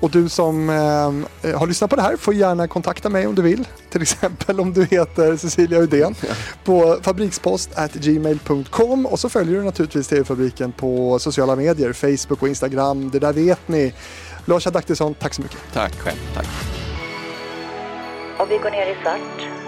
Och du som eh, har lyssnat på det här får gärna kontakta mig om du vill. Till exempel om du heter Cecilia Udén på fabrikspost.gmail.com och så följer du naturligtvis TV-fabriken på sociala medier, Facebook och Instagram. Det där vet ni. Lars Adaktusson, tack så mycket. Tack själv. Tack. Och vi går ner i svart